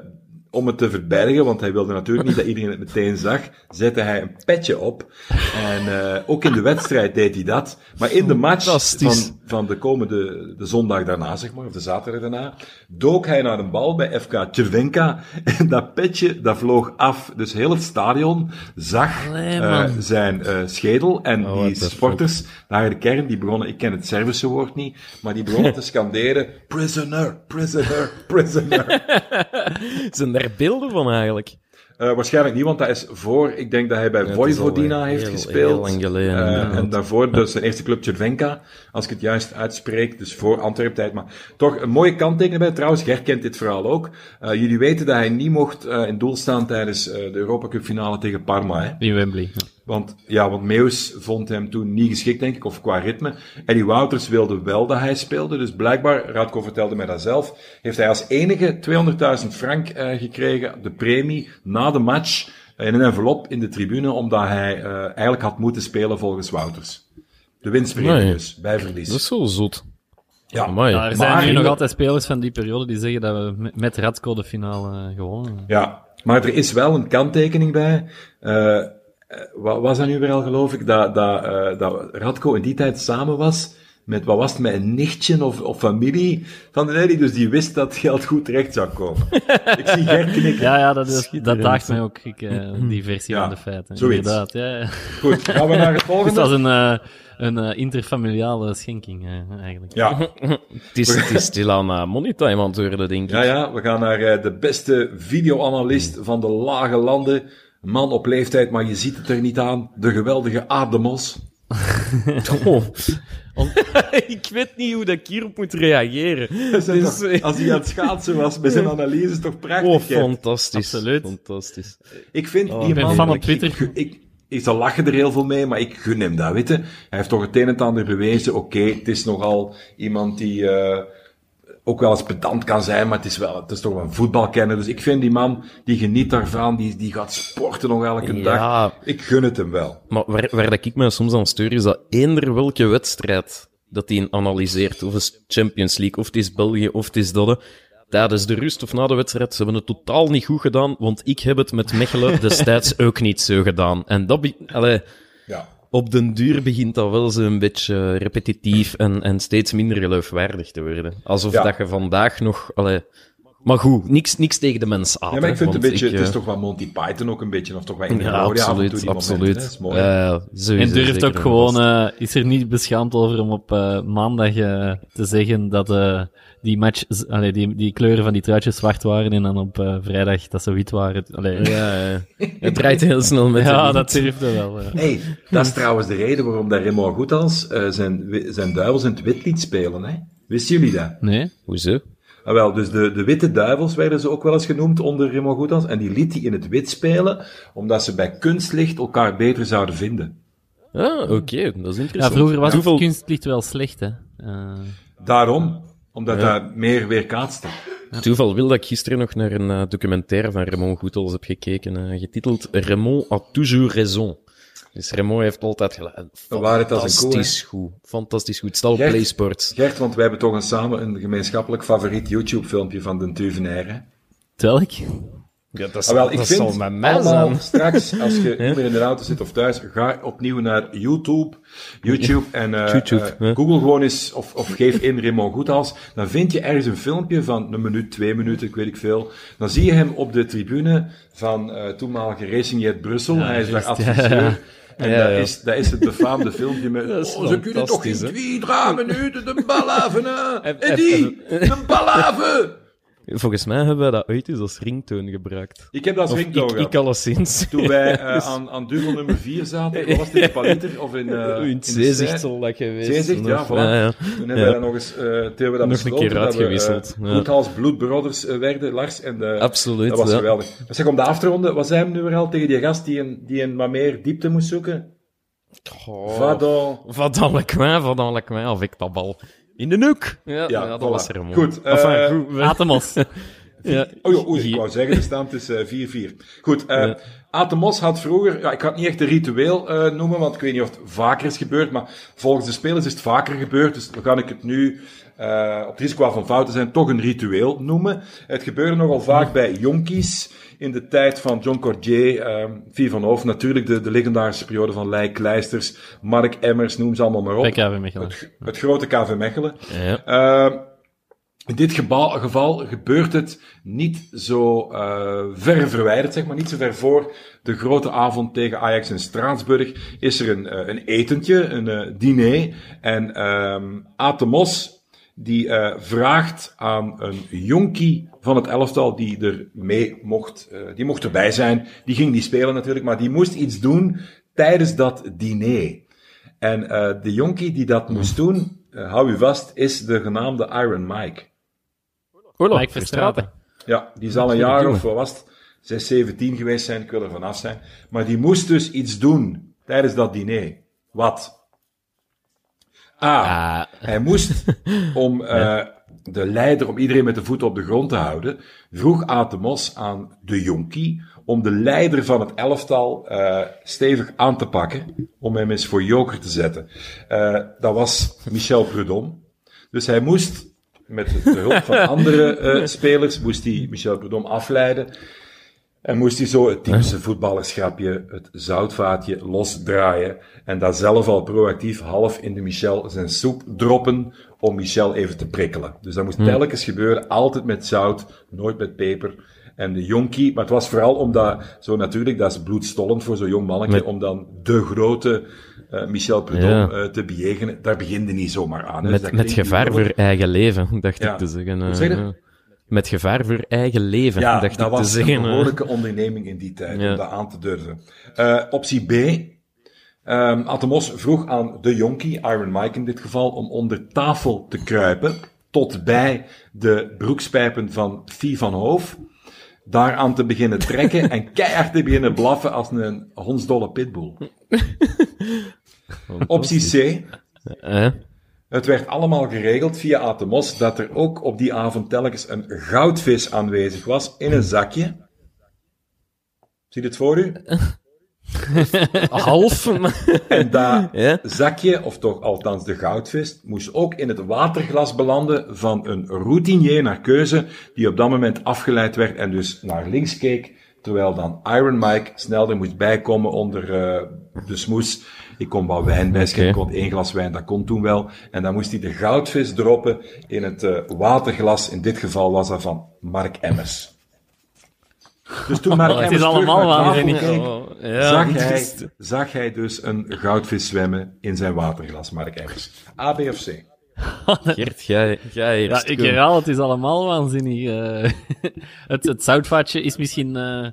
om het te verbergen, want hij wilde natuurlijk niet dat iedereen het meteen zag, zette hij een petje op. En uh, ook in de wedstrijd deed hij dat. Maar in de match van, van de komende de zondag daarna, zeg maar, of de zaterdag daarna, dook hij naar een bal bij FK Cervenka. En dat petje, dat vloog af. Dus heel het stadion zag uh, zijn uh, schedel. En oh, die sporters, naar de kern, die begonnen, ik ken het Servische woord niet, maar die begonnen te <laughs> scanderen, prisoner, prisoner, prisoner. <laughs> Zijn er beelden van eigenlijk? Uh, waarschijnlijk niet, want dat is voor, ik denk dat hij bij ja, Vojvodina heeft heel, gespeeld. Heel lang geleden. Uh, en daarvoor dus zijn eerste club Cervenka, als ik het juist uitspreek, dus voor Antwerp-tijd. Maar toch een mooie kanttekening bij. Trouwens, Ger kent dit verhaal ook. Uh, jullie weten dat hij niet mocht in doel staan tijdens de Europa Cup finale tegen Parma. Hè? In Wembley. Ja. Want, ja, want Meus vond hem toen niet geschikt, denk ik, of qua ritme. Eddie Wouters wilde wel dat hij speelde. Dus blijkbaar, Radko vertelde mij dat zelf, heeft hij als enige 200.000 frank uh, gekregen, de premie, na de match, uh, in een envelop in de tribune, omdat hij uh, eigenlijk had moeten spelen volgens Wouters. De winstpremie nee. dus, bij verlies. Dat is zo zot. Ja, ja er zijn maar, nu nog altijd spelers van die periode die zeggen dat we met Radko de finale gewonnen hebben. Ja, maar er is wel een kanttekening bij. Eh, wat was dat nu weer al, geloof ik, dat, dat, uh, dat Radko in die tijd samen was met, wat was het, met een nichtje of, of familie van de Nelly, dus die wist dat geld goed terecht zou komen. <laughs> ik zie Gert knikken. Ja, ja, dat, is, dat daagt mij ook, ik, uh, die versie ja, van de feiten. Zoiets. Inderdaad, ja, ja. Goed, gaan we naar het volgende. Dus dat is een, uh, een uh, interfamiliale schenking, uh, eigenlijk. Ja. <laughs> het, is, het is stilaan uh, moneytime aan het worden, denk ik. Ja, ja, we gaan naar de beste videoanalist van de lage landen, Een man op leeftijd, maar je ziet het er niet aan. De geweldige Ademos. <laughs> Oh. <laughs> ik weet niet hoe dat ik hierop moet reageren. <laughs> Dus, als hij aan het schaatsen was met zijn analyses, toch prachtig. Oh, fantastisch. Absoluut. Fantastisch. Ik vind Oh, die man... op Twitter. Ik, ik, ik zal lachen er heel veel mee, maar ik gun hem dat, weet je. Hij heeft toch het een en het ander bewezen. Oké, het is nogal iemand die eh, ook wel eens pedant kan zijn, maar het is, wel, het is toch wel een voetbalkenner. Dus ik vind die man, die geniet daarvan, die, die gaat sporten nog elke Ja. dag. Ik gun het hem wel. Maar waar, waar dat ik me soms aan steur, is dat eender welke wedstrijd dat hij analyseert, of het is Champions League, of het is België, of het is dat, tijdens de rust of na de wedstrijd, ze hebben het totaal niet goed gedaan, want ik heb het met Mechelen destijds <laughs> ook niet zo gedaan. En dat, allee. Op den duur begint dat wel zo'n beetje repetitief en, en steeds minder geloofwaardig te worden. Alsof Ja. dat je vandaag nog... Allee, maar goed, niks, niks tegen de mens aan. Ja, maar ik vind het een want beetje, ik, het is eh, toch wel Monty Python ook een beetje, of toch wel in de Ja, absoluut, die absoluut. momenten, hè. Dat is mooi. Ja, sowieso, En durft ook gewoon, eh, is er niet beschaamd over om op eh, maandag eh, te zeggen dat eh, die match, allee, die, die kleuren van die truitjes zwart waren en dan op eh, vrijdag dat ze wit waren. Allee, ja, Ja, ja. het draait heel snel met <laughs> wind. dat durfde wel. ja. Hey, dat is trouwens de reden waarom dat Raymond Goethals eh, zijn, zijn duivels in het wit liet spelen. Hè? Wisten jullie dat? Nee? Hoezo? Ah, wel, dus de, de witte duivels werden ze ook wel eens genoemd onder Raymond Goethals. En die liet hij in het wit spelen, omdat ze bij kunstlicht elkaar beter zouden vinden. Ah, oké, dat is Ja, interessant. vroeger was Toeval- het kunstlicht wel slecht, hè. Eh, Daarom, omdat dat meer weerkaatste. Toeval wil dat ik gisteren nog naar een eh, documentaire van Raymond Goethals heb gekeken, eh, getiteld Raymond a toujours raison. Dus Raymond heeft altijd gelijk. Fantastisch goed. Fantastisch goed. Stel Gert? Play Sports. Gert, want wij hebben toch een samen een gemeenschappelijk favoriet YouTube-filmpje van de Tuvenaire. welk? Ja, dat, Ah, wel, ik dat vind zal met mij allemaal zijn. straks, als je <laughs> niet meer in de auto zit of thuis, ga opnieuw naar YouTube, YouTube en eh, YouTube, eh. Google gewoon eens, of, of geef in Raymond Goethals, dan vind je ergens een filmpje van een minuut, twee minuten, ik weet ik veel. Dan zie je hem op de tribune van eh toenmalige Racing Jet Brussel, hij is daar adviseur. En Ja, dat, ja. is, dat is het befaamde filmpje met, <laughs> oh, ze kunnen toch in twee, drie minuten de bal hè? En- die, de bal haven! Volgens mij hebben wij dat ooit eens als ringtoon gebruikt. Ik heb dat als Of ringtoon ik, ik alleszins. Toen wij <laughs> eh, aan, aan duvel nummer 4 zaten, was het in de Paliter of in, eh in het de zeezicht Zij- zal dat geweest Zeezicht, ja, Of- voilà. ja, ja. Toen hebben wij dat nog eens, eh toen hebben we dat Nog een keer dat we, uitgewisseld, eh, ja. Goedhals bloedbrothers eh, werden, Lars. En, eh, Absoluut, Dat was geweldig. Maar zeg, om de af te ronden, wat zei hem nu weer al tegen die gast die een, die een wat meer diepte moest zoeken? Oh. Va dans. Va dans le coin, va le coin, avec ta bal. In de noek. Ja, Ja, dat voilà. was er mooi. Goed, eh, Enfin, goed. we- Atemos. ja. Oh ja, oei, ik wou zeggen, de stand is eh, 4-4. Goed, eh Atemos had vroeger, ja, ik ga het niet echt een ritueel eh, noemen, want ik weet niet of het vaker is gebeurd, maar volgens de spelers is het vaker gebeurd, dus dan kan ik het nu, eh, op het risico van fouten zijn, toch een ritueel noemen. Het gebeurde nogal vaak bij jonkies, in de tijd van John Cordier, eh Vier van Hoofd, natuurlijk de, de legendarische periode van Leij Kleisters, Mark Emmers, noem ze allemaal maar op. KV Mechelen. Het, het grote KV Mechelen. Ja. Eh, in dit geval gebeurt het niet zo eh, ver verwijderd, zeg maar, niet zo ver voor de grote avond tegen Ajax in Straatsburg. Is er een, eh, een etentje, een eh, diner. En ehm Atemos, die vraagt aan een jonkie van het elftal die er mee mocht, eh, die mocht erbij zijn. Die ging niet spelen natuurlijk, maar die moest iets doen tijdens dat diner. En eh, de jonkie die dat moest doen, eh, hou u vast, is de genaamde Iron Mike. Oorlog, Mike Verstraeten. Ja, die zal een jaar of wat was het, 6, 17 geweest zijn, ik wil er vanaf zijn. Maar die moest dus iets doen tijdens dat diner. Wat? A. Ah, Hij moest, <laughs> om eh, de leider, om iedereen met de voeten op de grond te houden, vroeg Atemos aan de jonkie om de leider van het elftal eh, stevig aan te pakken, om hem eens voor joker te zetten. Eh, dat was Michel Prudhomme. Dus hij moest, met de hulp van <laughs> andere eh, spelers, moest hij Michel Prudhomme afleiden. En moest hij zo het typische voetballerschapje, het zoutvaatje, losdraaien. En dat zelf al proactief half in de Michel zijn soep droppen om Michel even te prikkelen. Dus dat moest telkens gebeuren, altijd met zout, nooit met peper. En de jonkie, maar het was vooral omdat, zo natuurlijk, dat is bloedstollend voor zo'n jong mannetje, Met- om dan de grote eh, Michel Prudhomme Ja. eh, te bejegenen. Daar begint hij niet zomaar aan. hè. Dus met, dat met gevaar voor eigen leven, <laughs> dacht Ja. ik te zeggen. Eh, met gevaar voor eigen leven, Ja, dacht dat ik te was zeggen. een hè. behoorlijke onderneming in die tijd, om dat aan te durven. Eh, optie B. Ehm Atemos vroeg aan de jonkie, Iron Mike in dit geval, om onder tafel te kruipen, tot bij de broekspijpen van Fie van Hoof, daaraan te beginnen trekken en <laughs> keihard te beginnen blaffen als een hondsdolle pitbull. Optie C. Hè? Het werd allemaal geregeld via Atemos dat er ook op die avond telkens een goudvis aanwezig was in een zakje. Zie het voor u? <laughs> Half. En dat <laughs> Ja. zakje, of toch althans de goudvis, moest ook in het waterglas belanden van een routinier naar keuze, die op dat moment afgeleid werd en dus naar links keek, terwijl dan Iron Mike snel er moest bijkomen onder eh, de smoes. Ik kon wat wijn bij schenken, Oké. want één glas wijn, dat kon toen wel. En dan moest hij de goudvis droppen in het eh, waterglas. In dit geval was dat van Mark Emmers. Dus toen Mark Oh, <laughs> het is allemaal waanzinnig. Oh, ja, zag, hij, dus- zag hij dus een goudvis zwemmen in zijn waterglas, Mark Emmers. A, B of C? <laughs> Gert, jij, jij Ja, ik herhaal, het is allemaal waanzinnig. eh. <laughs> het, het zoutvaatje is misschien... eh,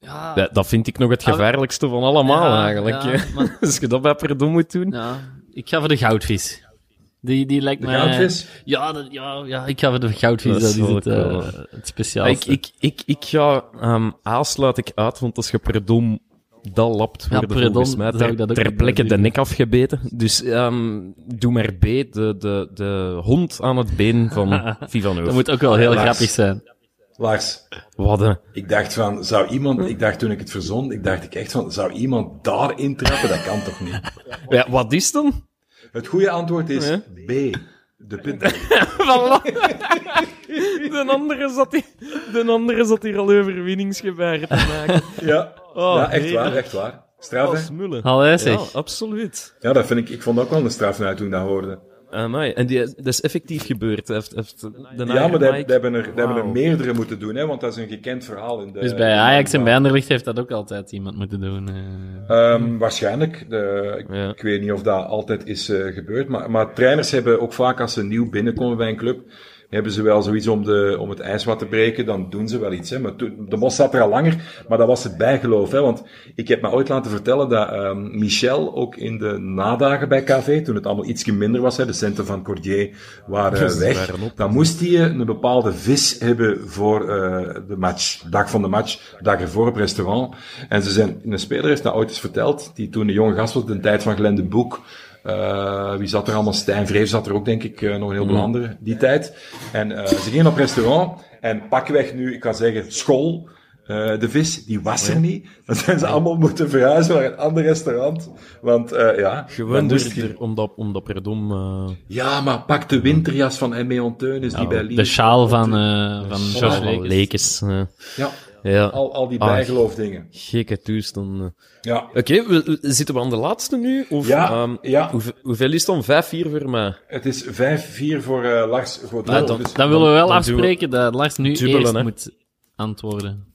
ja, Dat, dat vind ik nog het gevaarlijkste van allemaal, Ja, eigenlijk. ja, hè. maar- Als je dat bij Perdon moet doen. ja, ik ga voor de goudvis. Die, die lijkt De mij... goudvis? Ja, dat- ja, ja, ik ga voor de goudvis. Dat is het, ik eh wel. het speciaalste. Ik, ik, ik, ik ga... ehm A sluit ik uit, want als je Perdon dat lapt, Ja, worden volgens mij ter, dat ter plekke de nek afgebeten. Dus ehm, doe maar B, de, de, de hond aan het been van <laughs> Vivan dat moet ook wel heel Lars. grappig zijn. Lars, Wat een... ik dacht van, zou iemand, ik dacht toen ik het verzon, ik dacht ik echt van, zou iemand daar intrappen? Dat kan toch niet? Ja, wat is dan? Het goede antwoord is Ja. B. De pitbull. <laughs> De andere zat hier, de andere zat hier al overwinningsgebaren te maken. Ja, Oh, ja echt waar, echt waar. Straf, hè? Smullen. Allee, Ja, zeg. absoluut. Ja, dat vind ik, ik vond ook wel een straf nou toen ik dat hoorde. Amai. En die, dat is effectief gebeurd. Heeft, heeft de Ja, maar dat hebben er, dat hebben er meerdere moeten doen, hè, want dat is een gekend verhaal in de... Dus bij Ajax en bij landbouw. Anderlecht heeft dat ook altijd iemand moeten doen. eh. Ehm, waarschijnlijk. De, ik, Ja. ik weet niet of dat altijd is eh, gebeurd. Maar, maar trainers hebben ook vaak als ze nieuw binnenkomen bij een club, hebben ze wel zoiets om, de, om het ijs wat te breken. Dan doen ze wel iets. Hè. Maar toen, de Mos zat er al langer, maar dat was het bijgeloof. Hè. Want ik heb me ooit laten vertellen dat ehm, Michel ook in de nadagen bij KV, toen het allemaal ietsje minder was, hè, de centen van Cordier waren Dus weg, waren op. dan moest hij een bepaalde vis hebben voor eh, de match. Dag van de match, dag ervoor op restaurant. En ze zijn, een speler heeft dat ooit eens verteld, die toen een jonge gast was, de tijd van Glenn de Boek. Eh, wie zat er allemaal? Stijn Vreef zat er ook, denk ik, eh, nog een heel veel anderen die tijd. En eh, ze gingen op restaurant en pakweg nu, ik kan zeggen, school. de vis, die was er niet. Dan zijn ze allemaal moeten verhuizen naar een ander restaurant. Want eh, ja, Gewoon omdat, omdat Perdom... eh, ja, maar pak de winterjas van M.E. Onteunis, die bij Lies- de sjaal van, van sjaal George van Lekes. Lekes. Ja, ja, al, al die Ah. bijgeloofdingen. gekke toestanden. Ja. Oké, we, we- zitten we aan de laatste nu? Of, Ja, ehm, ja. Hoeveel, hoeveel is het dan? 5-4 voor mij. Het is 5-4 voor eh, Lars Godot. Ah, dan- dus Dan willen we wel Dan we afspreken dat Lars nu dubbelen, eerst hè. moet antwoorden.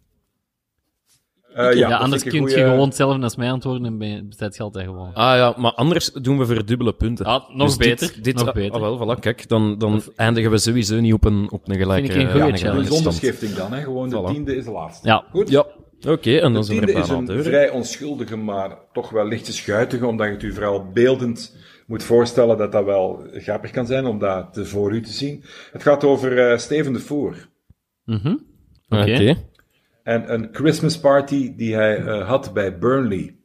Eh, ja, anders kun je gewoon hetzelfde als mij antwoorden en ben je- je altijd gewoon. Ah ja, maar anders doen we voor dubbele punten. Ah, nog Dus beter, Dit, dit, nog ah, beter. ah, wel, voilà, kijk, dan, dan eindigen we sowieso niet op een, op een gelijke, Vind ik een goeie ja, een challenge. dan, hè. Gewoon de Voilà. tiende is de laatste. Ja. Goed? Ja, oké, en dan zijn we er is een deur. vrij onschuldige, maar toch wel lichtjes schuitige, omdat je het u vooral beeldend moet voorstellen dat dat wel grappig kan zijn om dat te voor u te zien. Het gaat over eh, Steven de Voer. Mhm. Oké. Oké. En een Christmas party die hij eh, had bij Burnley.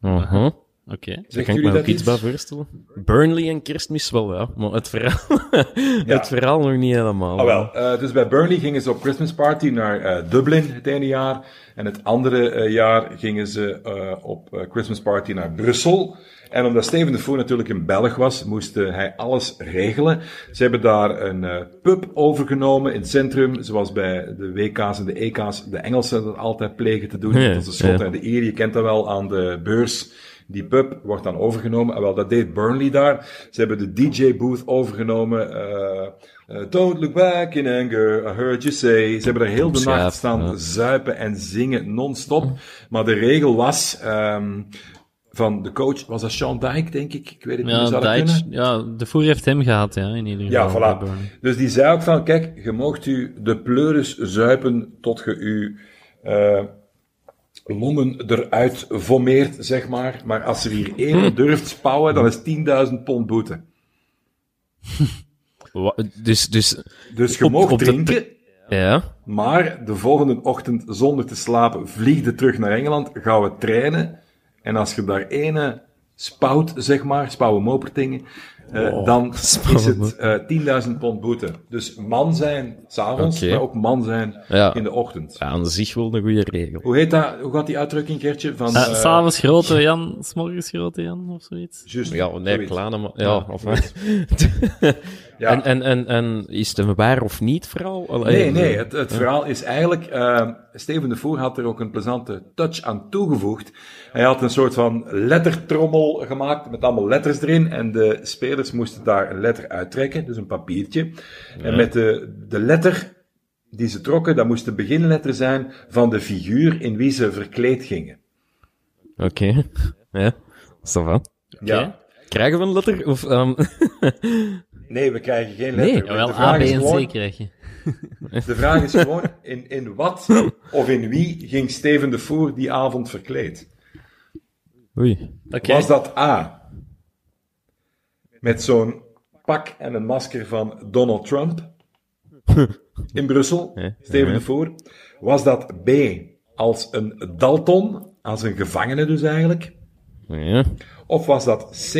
Aha. Oké. Daar Zegt kan ik me ook iets bij voorstellen. Burnley en kerstmis wel, ja. Maar het verhaal, <laughs> het verhaal nog niet helemaal. Ah, wel. eh, dus bij Burnley gingen ze op Christmas party naar eh, Dublin het ene jaar. En het andere jaar gingen ze op Christmas party naar Brussel. En omdat Steven de Voer natuurlijk een Belg was, moest eh, hij alles regelen. Ze hebben daar een eh, pub overgenomen in het centrum, zoals bij de WK's en de EK's de Engelsen dat altijd plegen te doen. Ja, dat de Schotten ja. en de Ieren, je kent dat wel aan de beurs. Die pub wordt dan overgenomen. En wel, dat deed Burnley daar. Ze hebben de DJ-booth overgenomen. eh, eh, don't look back in anger, I heard you say. Ze hebben er heel de nacht staan ja. zuipen en zingen non-stop. Maar de regel was, ehm, van de coach, was dat Sean Dyke, denk ik? Ik weet het ja, niet, zou dat Dyche, kunnen? ja, de voer heeft hem gehad, ja, in ieder Ja, geval. voilà. bij Burnley. Dus die zei ook van, kijk, je moogt u de pleuris zuipen tot je u eh, longen eruit vommeert, zeg maar. Maar als er hier één <clears throat> durft spouwen, dan is 10.000 pond boete. <laughs> Dus, dus, Dus je moogt de drinken, ja. maar de volgende ochtend zonder te slapen vlieg je terug naar Engeland, gaan we trainen. En als je daar ene spout, zeg maar, spouwen mopertingen, eh, dan <laughs> is het eh 10.000 pond boete. Dus man zijn s'avonds, Oké. maar ook man zijn Ja. in de ochtend. ja, aan zich wel een goede regel. Hoe heet dat? Hoe gaat die uitdrukking, Gertje? Van, Eh, eh, S'avonds grote Jan, s'morgens grote Jan, of zoiets. juist, Ja, nee, zoiets. kleine, maar... Ja, Ja, of <laughs> Ja. En, en, en, en is het een waar of niet verhaal? Allee, Nee, nee, het, het verhaal is eigenlijk... eh, Steven de Voer had er ook een plezante touch aan toegevoegd. Hij had een soort van lettertrommel gemaakt met allemaal letters erin. En de spelers moesten daar een letter uittrekken, dus een papiertje. En met de, de letter die ze trokken, dat moest de beginletter zijn van de figuur in wie ze verkleed gingen. Oké. <laughs> Ja, ça va. Ja. Krijgen we een letter? Of, ehm, <laughs> Nee, we krijgen geen Nee, letter. Jawel, de, A, vraag B is en gewoon, C krijg je. de vraag is gewoon, in, in wat of in wie ging Steven de Voer die avond verkleed? Oei. Oké. Was dat A? Met zo'n pak en een masker van Donald Trump in Brussel, Steven de Voer. Was dat B als een Dalton, als een gevangene dus eigenlijk? Ja. Of was dat C,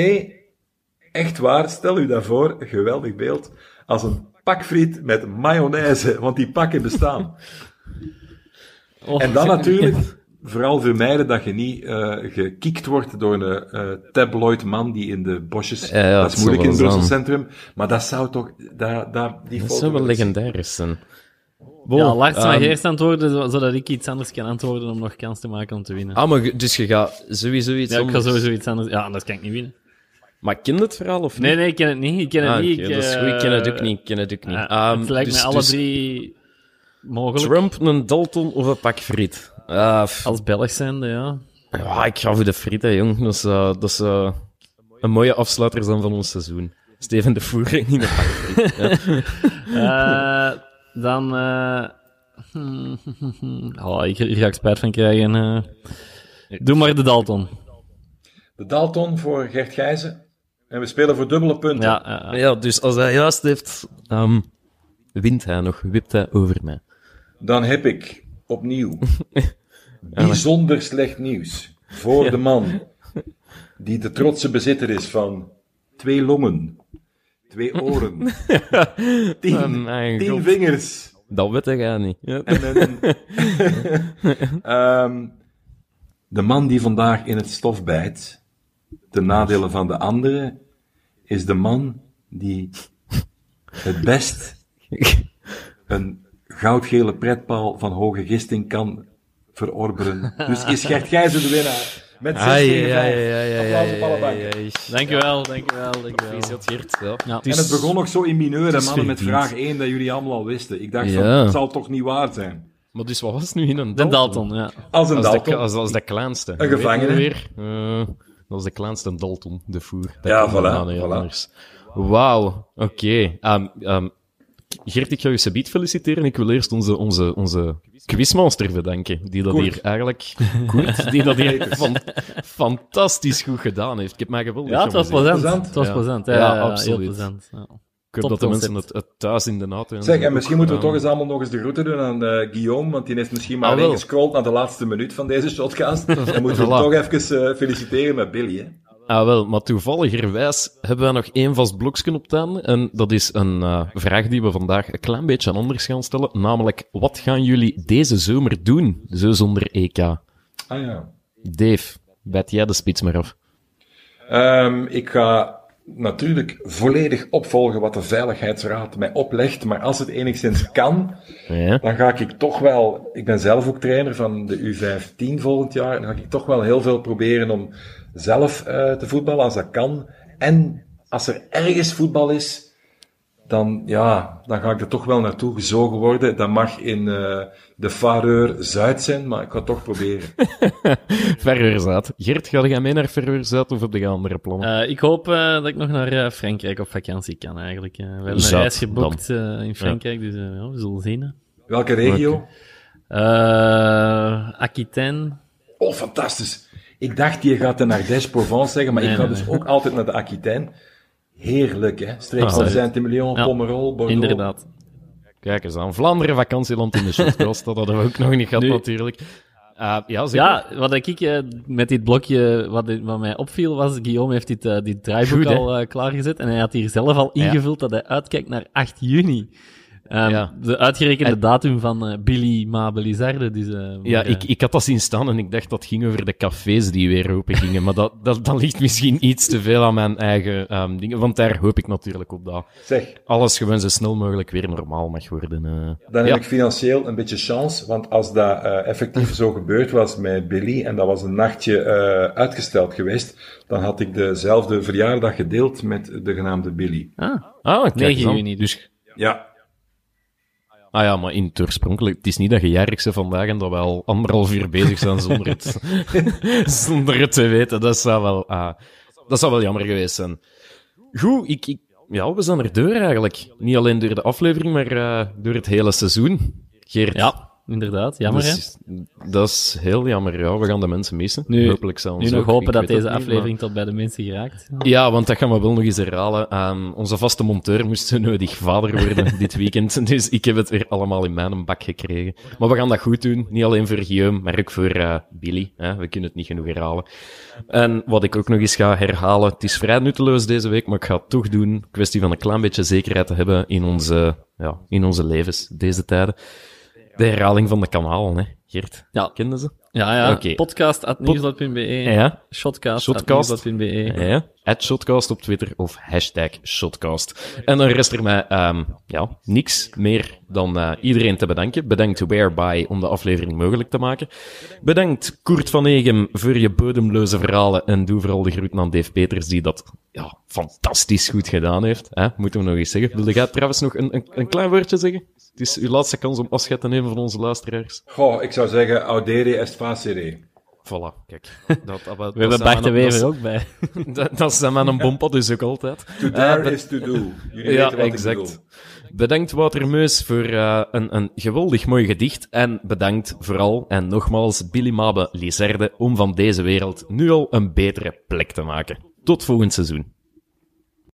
echt waar, stel u dat voor, een geweldig beeld, als een pakfriet met mayonaise, want die pakken bestaan. <laughs> Oh, En dan natuurlijk, vooral vermijden dat je niet eh gekikt wordt door een eh tabloid man die in de bosjes, Ja, ja, dat is het moeilijk in het Brussel. Centrum, maar dat zou toch, daar, daar, die Dat zou wel legendarisch zijn. Ja, Lars mag ehm, eerst antwoorden, zo- zodat ik iets anders kan antwoorden om nog kans te maken om te winnen. Ah, maar dus je gaat sowieso iets ja, ik ga sowieso iets anders... Ja, anders kan ik niet winnen. Maar ken je het verhaal of niet? Nee, nee, ik ken het niet. Ik ken het Ah, niet. ik, dat is eh, goed. Ik ken het ook niet. Ik ken het ook niet. ja, Ehm, het lijkt dus- me alle dus drie mogelijk. Trump, een Dalton of een pak friet? Ah, f- Als Belg zijnde, ja. ja, ik ga voor de frieten, jong. Dat is, eh, dat is eh, een mooie afsluiter dan van ons seizoen. Steven de Voer <laughs> in een pak friet. Ja. <laughs> Eh, dan... eh, <laughs> oh, hier, hier ga ik spijt van krijgen. Doe maar de Dalton. De Dalton voor Gert Gijzen. En we spelen voor dubbele punten. Ja, dus als hij juist heeft, ehm, wint hij nog, wipt hij over mij. Dan heb ik opnieuw <laughs> bijzonder slecht nieuws voor de man die de trotse bezitter is van twee longen, twee oren, <laughs> tien, Oh, tien vingers Dat weet jij niet. Ja. en een... <laughs> Ehm, de man die vandaag in het stof bijt, de nadelen van de anderen, is de man die het best een goudgele pretpaal van hoge gisting kan verorberen. Dus is Gert Gijzen de winnaar. Met 6 Ai, tegen ai, 5. ai, ai, Applaus op alle banken. Dankjewel, dankjewel, dankjewel. Gefeliciteerd, Geert. Ja. Ja. En het begon nog zo in mineur, hè, is mannen, met vraag 1 dat jullie allemaal al wisten. Ik dacht van, Ja. het zal toch niet waar zijn. Maar dus wat was het nu in een De Dalton, ja. Als een Als de, Dalton. als, als de kleinste. Een gevangene. Weer, eh, dat was de kleinste Dalton, de voer. Dat Ja, voilà, anders. Wauw, oké. Ehm, ehm, Geert, ik ga je subiet feliciteren. Ik wil eerst onze, onze, onze quizmaster bedanken, die dat Koert. hier eigenlijk... Koert, die dat hier <laughs> fan- fantastisch goed gedaan heeft. Ik heb mij geweldig Ja, het was plezant. Het was Ja. plezant. Ja, Ja, ja, heel absoluut. plezant. Hoop dat de mensen het, het thuis in de auto... en Zeg, en misschien moeten we toch eens allemaal nog eens de groeten doen aan eh, Guillaume, want die heeft misschien maar Ah, alleen wel. gescrolld naar de laatste minuut van deze shotcast. <laughs> Dan moeten we Voilà. toch even eh, feliciteren met Billy, hè. Ah, wel, maar toevalligerwijs hebben we nog één vast blokje op einde. En dat is een eh, vraag die we vandaag een klein beetje anders gaan stellen. Namelijk, wat gaan jullie deze zomer doen, zo zonder EK? Ah ja. Dave, bijt jij de spits maar af. Ehm, ik ga natuurlijk volledig opvolgen wat de Veiligheidsraad mij oplegt, maar als het enigszins kan, Ja. dan ga ik toch wel, ik ben zelf ook trainer van de U15 volgend jaar, dan ga ik toch wel heel veel proberen om zelf eh, te voetballen als dat kan. En als er ergens voetbal is, dan, ja, dan ga ik er toch wel naartoe gezogen worden. Dat mag in uh, de Fareur Zuid zijn, maar ik ga het toch proberen. <laughs> Fareur Zuid. Gert, ga jij mee naar Fareur Zuid of heb je andere plannen? Uh, ik hoop uh, dat ik nog naar Frankrijk op vakantie kan eigenlijk. we hebben een reis geboekt in Frankrijk, ja. dus ja, we zullen zien. Welke regio? Aquitaine. Oh, fantastisch. Ik dacht, je gaat de Ardèche Provence zeggen, maar nee, ik ga nee, dus ook altijd naar de Aquitaine. Heerlijk, hè? Streek van ah, Saint-Emilion, ja, Pomerol, Bordeaux. Inderdaad. Kijk eens aan. Vlaanderen vakantieland in de shotcross, <laughs> dat hadden we ook nog niet gehad nu, natuurlijk. Uh, ja, ja, wat ik uh, met dit blokje, wat, wat, mij opviel, was Guillaume heeft dit, uh, dit draaiboek Goed, al klaargezet en hij had hier zelf al ingevuld ja. dat hij uitkijkt naar 8 juni. Um, ja. De uitgerekende en... datum van uh, Billy Mabelizarde. Dus, uh, ja, ik, ik had dat zien staan en ik dacht dat ging over de cafés die weer open gingen. maar dat, dat, dat ligt misschien iets te veel aan mijn eigen um, dingen. Want daar hoop ik natuurlijk op dat zeg. alles gewoon zo snel mogelijk weer normaal mag worden. Uh. Dan heb ik financieel een beetje chance. Want als dat effectief zo gebeurd was met Billy en dat was een nachtje uitgesteld geweest, dan had ik dezelfde verjaardag gedeeld met de genaamde Billy. Ah, ah 9 juni. Dus ja, Ah ja, maar in het oorspronkelijk, het is niet dat je jarig bent vandaag en dat we al anderhalf uur bezig zijn zonder het, <laughs> zonder het te weten. Dat zou wel, ah, dat zou wel jammer geweest zijn. Goed, ik, ik, ja, we zijn er deur eigenlijk. Niet alleen door de aflevering, maar uh, door het hele seizoen. Geert. Ja inderdaad. Jammer, dus, Dat is heel jammer, ja. We gaan de mensen missen. Nu, Hopelijk zelfs Nu nog hopen dat deze aflevering tot bij de mensen geraakt. Ja, want dat gaan we wel nog eens herhalen. Um, onze vaste monteur moest nodig vader worden <laughs> dit weekend. Dus ik heb het weer allemaal in mijn bak gekregen. Maar we gaan dat goed doen. Niet alleen voor Guillaume, maar ook voor uh, Billy. Hè. We kunnen het niet genoeg herhalen. En wat ik ook nog eens ga herhalen. Het is vrij nutteloos deze week, maar ik ga het toch doen. Kwestie van een klein beetje zekerheid te hebben in onze, ja, in onze levens deze tijden. De herhaling van de kanalen, hè, Geert. Ja. Kenden ze? Ja, ja. Okay. Podcast.nieuws.be. Ja. Shotcast.nieuws.be. Ja. At Shotcast op Twitter of hashtag Shotcast. En dan rest er mij um, ja, niks meer dan uh, iedereen te bedanken. Bedankt Whereby om de aflevering mogelijk te maken. Bedankt Koert van Egem voor je bodemloze verhalen. En doe vooral de groeten aan Dave Peters, die dat ja, fantastisch goed gedaan heeft. Hè? Moeten we nog eens zeggen. Wilde jij trouwens nog een, een, een klein woordje zeggen? Het is uw laatste kans om afscheid te nemen van onze luisteraars. Goh, ik zou zeggen, audere est facere. Voilà, kijk. <laughs> Dat, dat, We hebben Bart de Wever ook bij. <laughs> dat, dat is aan een bompot dus ook altijd. To dare uh, is to do. Jullie <laughs> ja, exact. Bedankt Wouter Meus voor uh, een, een geweldig mooi gedicht. En bedankt vooral en nogmaals Billy Mabe Lizerde om van deze wereld nu al een betere plek te maken. Tot volgend seizoen.